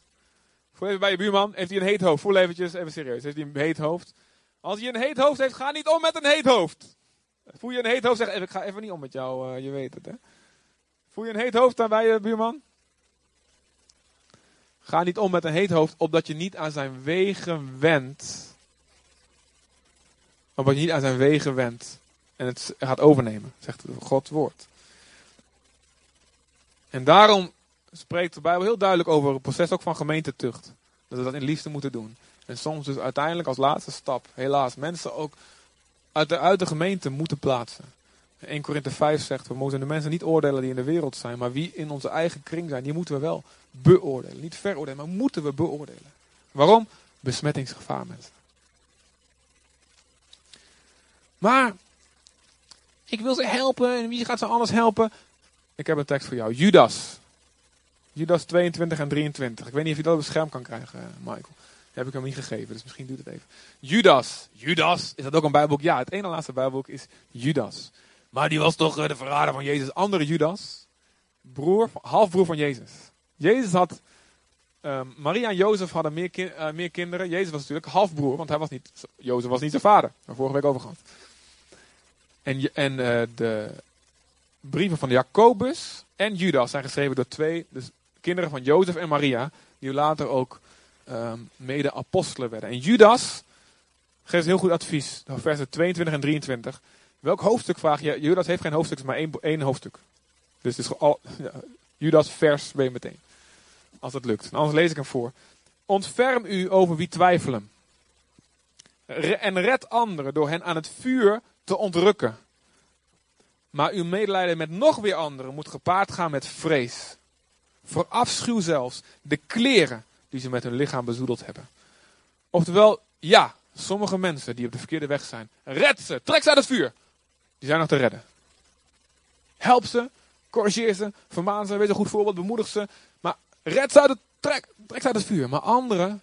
Voel even bij je buurman. Heeft hij een heet hoofd? Voel eventjes, even serieus. Heeft hij een heet hoofd? Als hij een heet hoofd heeft, ga niet om met een heet hoofd. Voel je een heet hoofd? Zeg even, ik ga even niet om met jou, eh, je weet het hè. Voel je een heet hoofd dan bij je buurman? Ga niet om met een heet hoofd, opdat je niet aan zijn wegen wendt. Opdat je niet aan zijn wegen wendt. En het gaat overnemen, zegt Gods woord. En daarom spreekt de Bijbel heel duidelijk over het proces ook van gemeentetucht. Dat we dat in liefde moeten doen. En soms dus uiteindelijk als laatste stap, helaas, mensen ook uit de, uit de gemeente moeten plaatsen. 1 Korinthe 5 zegt, we moeten de mensen niet oordelen die in de wereld zijn, maar wie in onze eigen kring zijn, die moeten we wel beoordelen. Niet veroordelen, maar moeten we beoordelen. Waarom? Besmettingsgevaar, mensen. Maar, ik wil ze helpen en wie gaat ze anders helpen? Ik heb een tekst voor jou. Judas. Judas 22 en 23. Ik weet niet of je dat op het scherm kan krijgen, eh, Michael. Dat heb ik hem niet gegeven, dus misschien doet het even. Judas. Judas. Is dat ook een bijbelboek? Ja, het ene laatste bijbelboek is Judas. Maar die was toch eh, de verrader van Jezus. Andere Judas. Broer, halfbroer van Jezus. Jezus had... ehm, Maria en Jozef hadden eh, meer kinderen. Jezus was natuurlijk halfbroer, want hij was niet, Jozef was niet zijn vader. Daar vorige week over gehad. En, en eh, de brieven van Jacobus en Judas zijn geschreven door twee dus kinderen van Jozef en Maria, die later ook ehm, mede apostelen werden. En Judas geeft heel goed advies, versen 22 en 23. Welk hoofdstuk vraag je? Judas heeft geen hoofdstuk, maar één, één hoofdstuk. Dus het is al, Judas vers ben meteen. Als dat lukt. Anders lees ik hem voor. Ontferm u over wie twijfelen. En red anderen door hen aan het vuur te ontrukken. Maar uw medelijden met nog weer anderen moet gepaard gaan met vrees. Verafschuw zelfs de kleren die ze met hun lichaam bezoedeld hebben. Oftewel, ja, sommige mensen die op de verkeerde weg zijn, red ze, trek ze uit het vuur. Die zijn nog te redden. Help ze, corrigeer ze, vermaan ze, wees een goed voorbeeld, bemoedig ze. Maar red ze uit het, trek, trek ze uit het vuur. Maar anderen,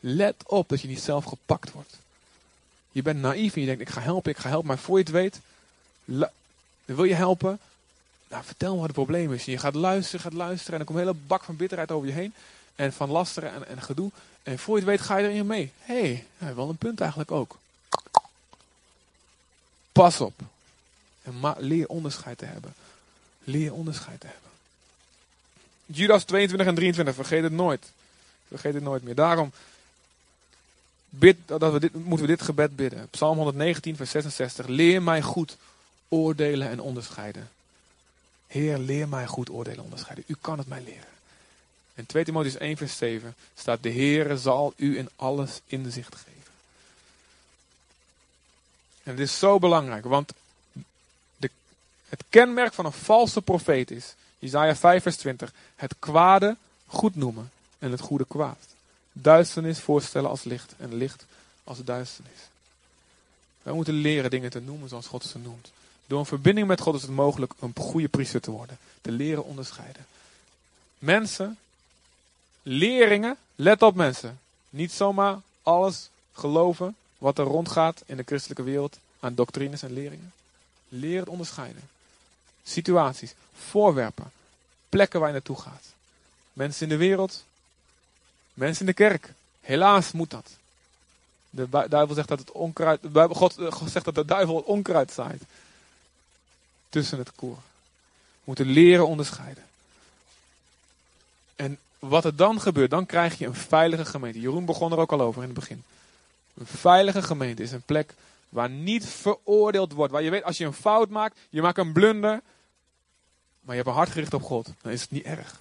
let op dat je niet zelf gepakt wordt. Je bent naïef en je denkt, ik ga helpen, ik ga helpen. Maar voor je het weet, wil je helpen? Nou, vertel me wat het probleem is. Je gaat luisteren, gaat luisteren en dan komt een hele bak van bitterheid over je heen. En van lasteren en, en gedoe. En voor je het weet ga je erin mee. Hé, hey, wel een punt eigenlijk ook. Pas op. En leer onderscheid te hebben. Leer onderscheid te hebben. Judas 22 en 23, vergeet het nooit. Vergeet het nooit meer. Daarom dat we dit, moeten we dit gebed bidden. Psalm 119, vers 66. Leer mij goed oordelen en onderscheiden. Heer, leer mij goed oordelen en onderscheiden. U kan het mij leren. In 2 Timotheüs 1 vers 7 staat, de Heere zal u in alles inzicht geven. En het is zo belangrijk, want de, het kenmerk van een valse profeet is, Isaiah 5 vers 20, het kwade goed noemen en het goede kwaad. Duisternis voorstellen als licht en licht als duisternis. Wij moeten leren dingen te noemen zoals God ze noemt. Door een verbinding met God is het mogelijk een goede priester te worden. Te leren onderscheiden. Mensen, leerlingen, let op mensen. Niet zomaar alles geloven wat er rondgaat in de christelijke wereld aan doctrines en leringen. Leer het onderscheiden. Situaties, voorwerpen, plekken waar je naartoe gaat. Mensen in de wereld, mensen in de kerk. Helaas moet dat. De duivel zegt dat het onkruid, God, eh, God zegt dat de duivel het onkruid zaait. Tussen het koor. We moeten leren onderscheiden. En wat er dan gebeurt, dan krijg je een veilige gemeente. Jeroen begon er ook al over in het begin. Een veilige gemeente is een plek waar niet veroordeeld wordt. Waar je weet, als je een fout maakt, je maakt een blunder. Maar je hebt een hart gericht op God. Dan is het niet erg.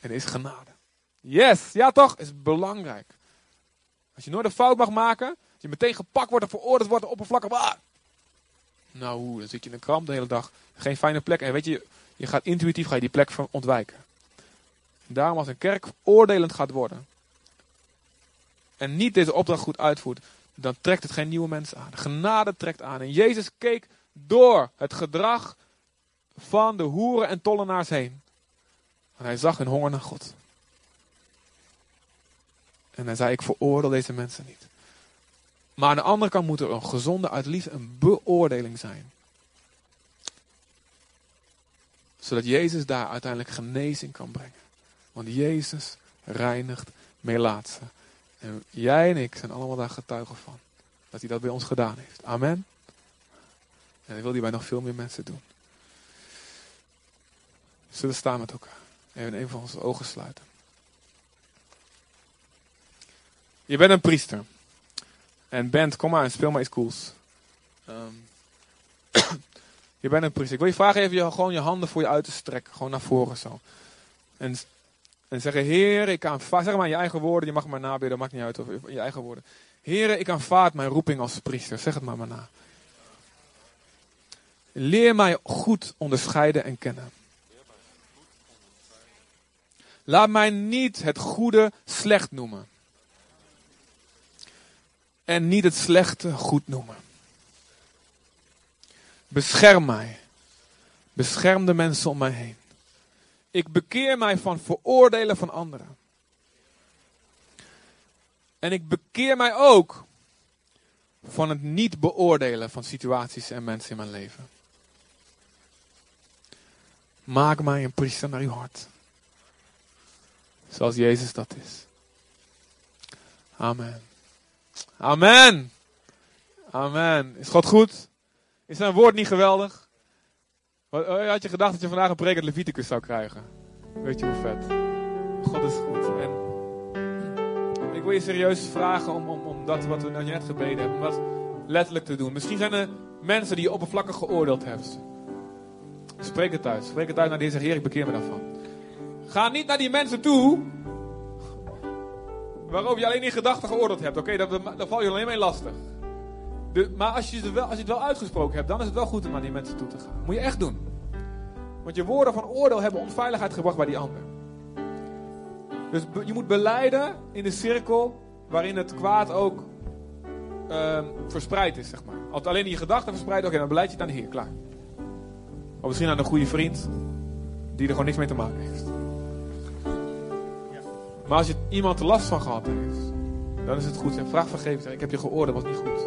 En er is genade. Yes, ja toch? Is belangrijk. Als je nooit een fout mag maken, als je meteen gepakt wordt en veroordeeld wordt, oppervlakkig. Ah, Nou, dan zit je in een kramp de hele dag. Geen fijne plek. En weet je, je gaat intuïtief ga je die plek ontwijken. Daarom als een kerk oordelend gaat worden. En niet deze opdracht goed uitvoert. Dan trekt het geen nieuwe mensen aan. De genade trekt aan. En Jezus keek door het gedrag van de hoeren en tollenaars heen. En hij zag hun honger naar God. En hij zei, ik veroordeel deze mensen niet. Maar aan de andere kant moet er een gezonde, uit liefde, een beoordeling zijn. Zodat Jezus daar uiteindelijk genezing kan brengen. Want Jezus reinigt melaatsen. En jij en ik zijn allemaal daar getuigen van. Dat hij dat bij ons gedaan heeft. Amen. En dat wil hij bij nog veel meer mensen doen. Zullen we staan met elkaar. Even een van onze ogen sluiten. Je bent een priester. En Bent, kom maar en speel maar iets cools. Ehm, je bent een priester. Ik wil je vragen even je, gewoon je handen voor je uit te strekken. Gewoon naar voren zo. En, en zeggen, Heer, ik aanvaard, zeg maar in je eigen woorden. Je mag maar nabidden, maakt niet uit. Of in je eigen woorden. Heer, ik aanvaard mijn roeping als priester. Zeg het maar maar na. Leer mij goed onderscheiden en kennen. Laat mij niet het goede slecht noemen. En niet het slechte goed noemen. Bescherm mij. Bescherm de mensen om mij heen. Ik bekeer mij van veroordelen van anderen. En ik bekeer mij ook van het niet beoordelen van situaties en mensen in mijn leven. Maak mij een priester naar uw hart. Zoals Jezus dat is. Amen. Amen. Amen. Is God goed? Is zijn woord niet geweldig? Oh, Had je gedacht dat je vandaag een preek uit Leviticus zou krijgen? Weet je hoe vet? God is goed. Ik wil je serieus vragen om, om, om dat wat we nou net gebeden hebben, om dat letterlijk te doen. Misschien zijn er mensen die je oppervlakkig geoordeeld hebben. Spreek het uit. Spreek het uit naar deze Heer, ik bekeer me daarvan. Ga niet naar die mensen toe waarover je alleen in gedachten geoordeeld hebt. Oké, dat daar val je alleen mee lastig. De, maar als je, het wel, als je het wel uitgesproken hebt, dan is het wel goed om naar die mensen toe te gaan. Moet je echt doen. Want je woorden van oordeel hebben onveiligheid gebracht bij die ander. Dus je moet beleiden in de cirkel waarin het kwaad ook ehm, verspreid is, zeg maar. Als alleen in je gedachten verspreidt, oké, dan beleid je het aan de Heer, klaar. Of misschien aan een goede vriend, die er gewoon niks mee te maken heeft. Maar als je iemand er last van gehad heeft, dan is het goed. En vraag vergeving. Ik heb je geoordeeld, was niet goed.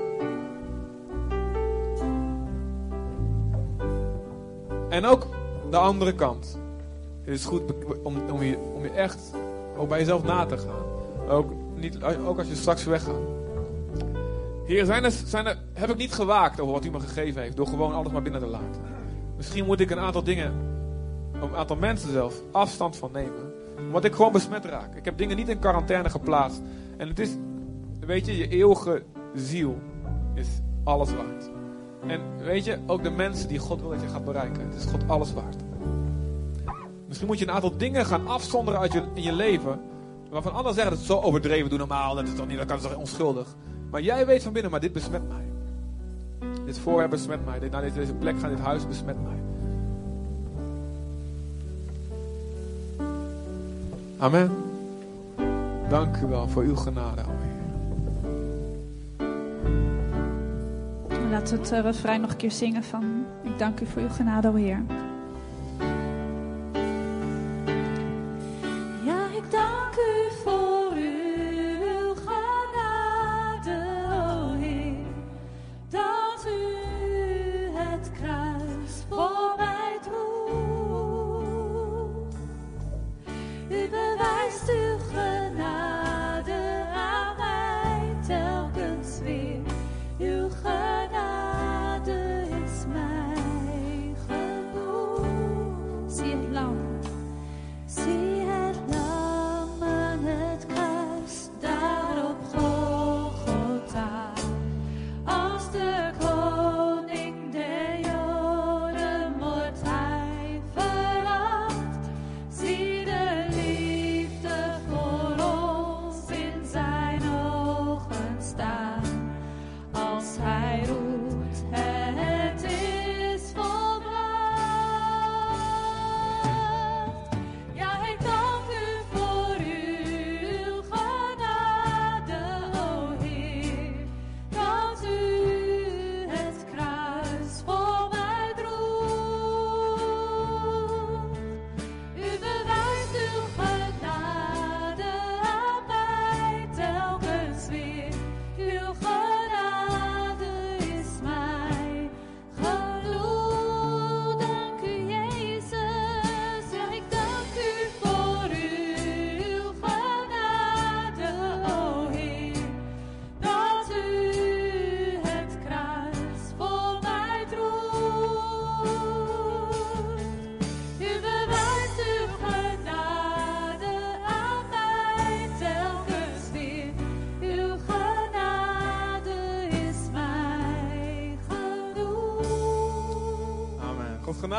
En ook de andere kant. Het is goed om, om, je, om je echt ook bij jezelf na te gaan. Ook, niet, ook als je straks weggaat. Heer, zijn er, zijn er, heb ik niet gewaakt over wat u me gegeven heeft door gewoon alles maar binnen te laten. Misschien moet ik een aantal dingen, een aantal mensen zelf, afstand van nemen. Omdat ik gewoon besmet raak. Ik heb dingen niet in quarantaine geplaatst. En het is, weet je, je eeuwige ziel is alles waard. En weet je, ook de mensen die God wil dat je gaat bereiken. Het is God alles waard. Misschien moet je een aantal dingen gaan afzonderen uit je, in je leven. Waarvan anderen zeggen dat het zo overdreven doen normaal. Dat is toch niet, dat kan toch onschuldig. Maar jij weet van binnen, maar dit besmet mij. Dit voorwerp besmet mij. Dit, naar deze- deze plek gaan, dit huis besmet mij. Amen. Dank u wel voor uw genade, o Heer.
Laten we het eh, refrein nog een keer zingen van Ik dank u voor uw genade, o Heer.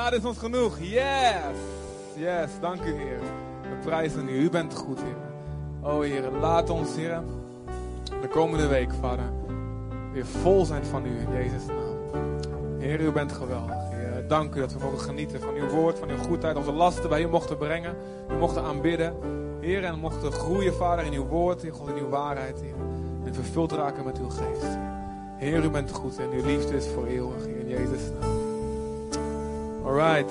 Genade is
ons genoeg. Yes. Yes, dank u Heer. We prijzen u. U bent goed, Heer. O Heer, laat ons, Heer, de komende week, Vader, weer vol zijn van u in Jezus' naam. Heer, u bent geweldig. Dank u dat we mogen genieten van uw woord, van uw goedheid, onze lasten bij u mochten brengen. U mochten aanbidden. Heer, en mochten groeien, Vader, in uw woord, God, in uw waarheid, Heer. En vervuld raken met uw geest. Heer, u bent goed en uw liefde is voor eeuwig, Heer, in Jezus' naam. Alright.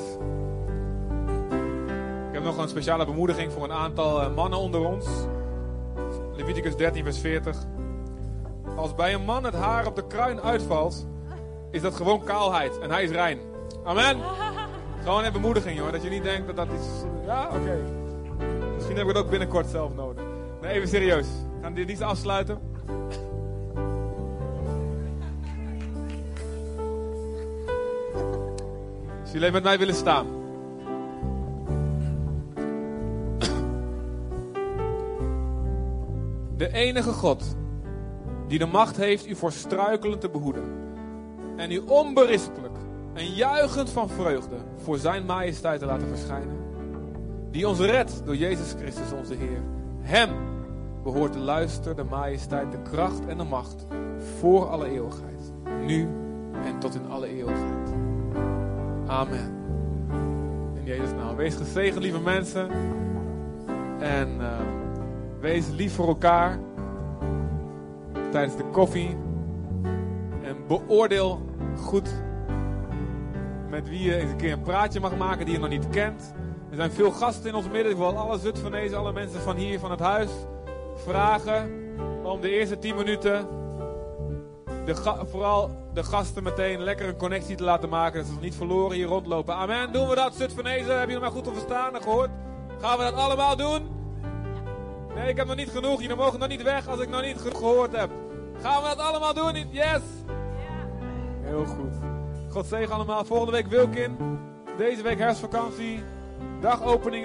Ik heb nog een speciale bemoediging voor een aantal eh, mannen onder ons. Leviticus 13, vers 40. Als bij een man het haar op de kruin uitvalt, is dat gewoon kaalheid en hij is rein. Amen. Gewoon een bemoediging, joh. Dat je niet denkt dat dat iets. Ja, oké. Misschien heb ik het ook binnenkort zelf nodig. Nee, even serieus. We gaan dit dienst afsluiten. Jullie met mij willen staan. De enige God die de macht heeft u voor struikelen te behoeden. En u onberispelijk en juichend van vreugde voor zijn majesteit te laten verschijnen. Die ons redt door Jezus Christus onze Heer. Hem behoort de luister, de majesteit, de kracht en de macht voor alle eeuwigheid. Nu en tot in alle eeuwigheid. Amen. In Jezus naam. Wees gezegend, lieve mensen. En uh, wees lief voor elkaar. Tijdens de koffie. En beoordeel goed met wie je eens een keer een praatje mag maken die je nog niet kent. Er zijn veel gasten in ons midden. Ik wil alle Zutphenezen, alle mensen van hier, van het huis, vragen om de eerste 10 minuten vooral de gasten meteen lekker een connectie te laten maken. Dat ze niet verloren hier rondlopen. Amen. Doen we dat, Zutphenezen? Heb je mij goed te verstaan en gehoord? Gaan we dat allemaal doen? Nee, ik heb nog niet genoeg. Jullie mogen nog niet weg als ik nog niet gehoord heb. Gaan we dat allemaal doen? Yes? Heel goed. God zegen allemaal. Volgende week Wilkin. Deze week herfstvakantie. Dagopening.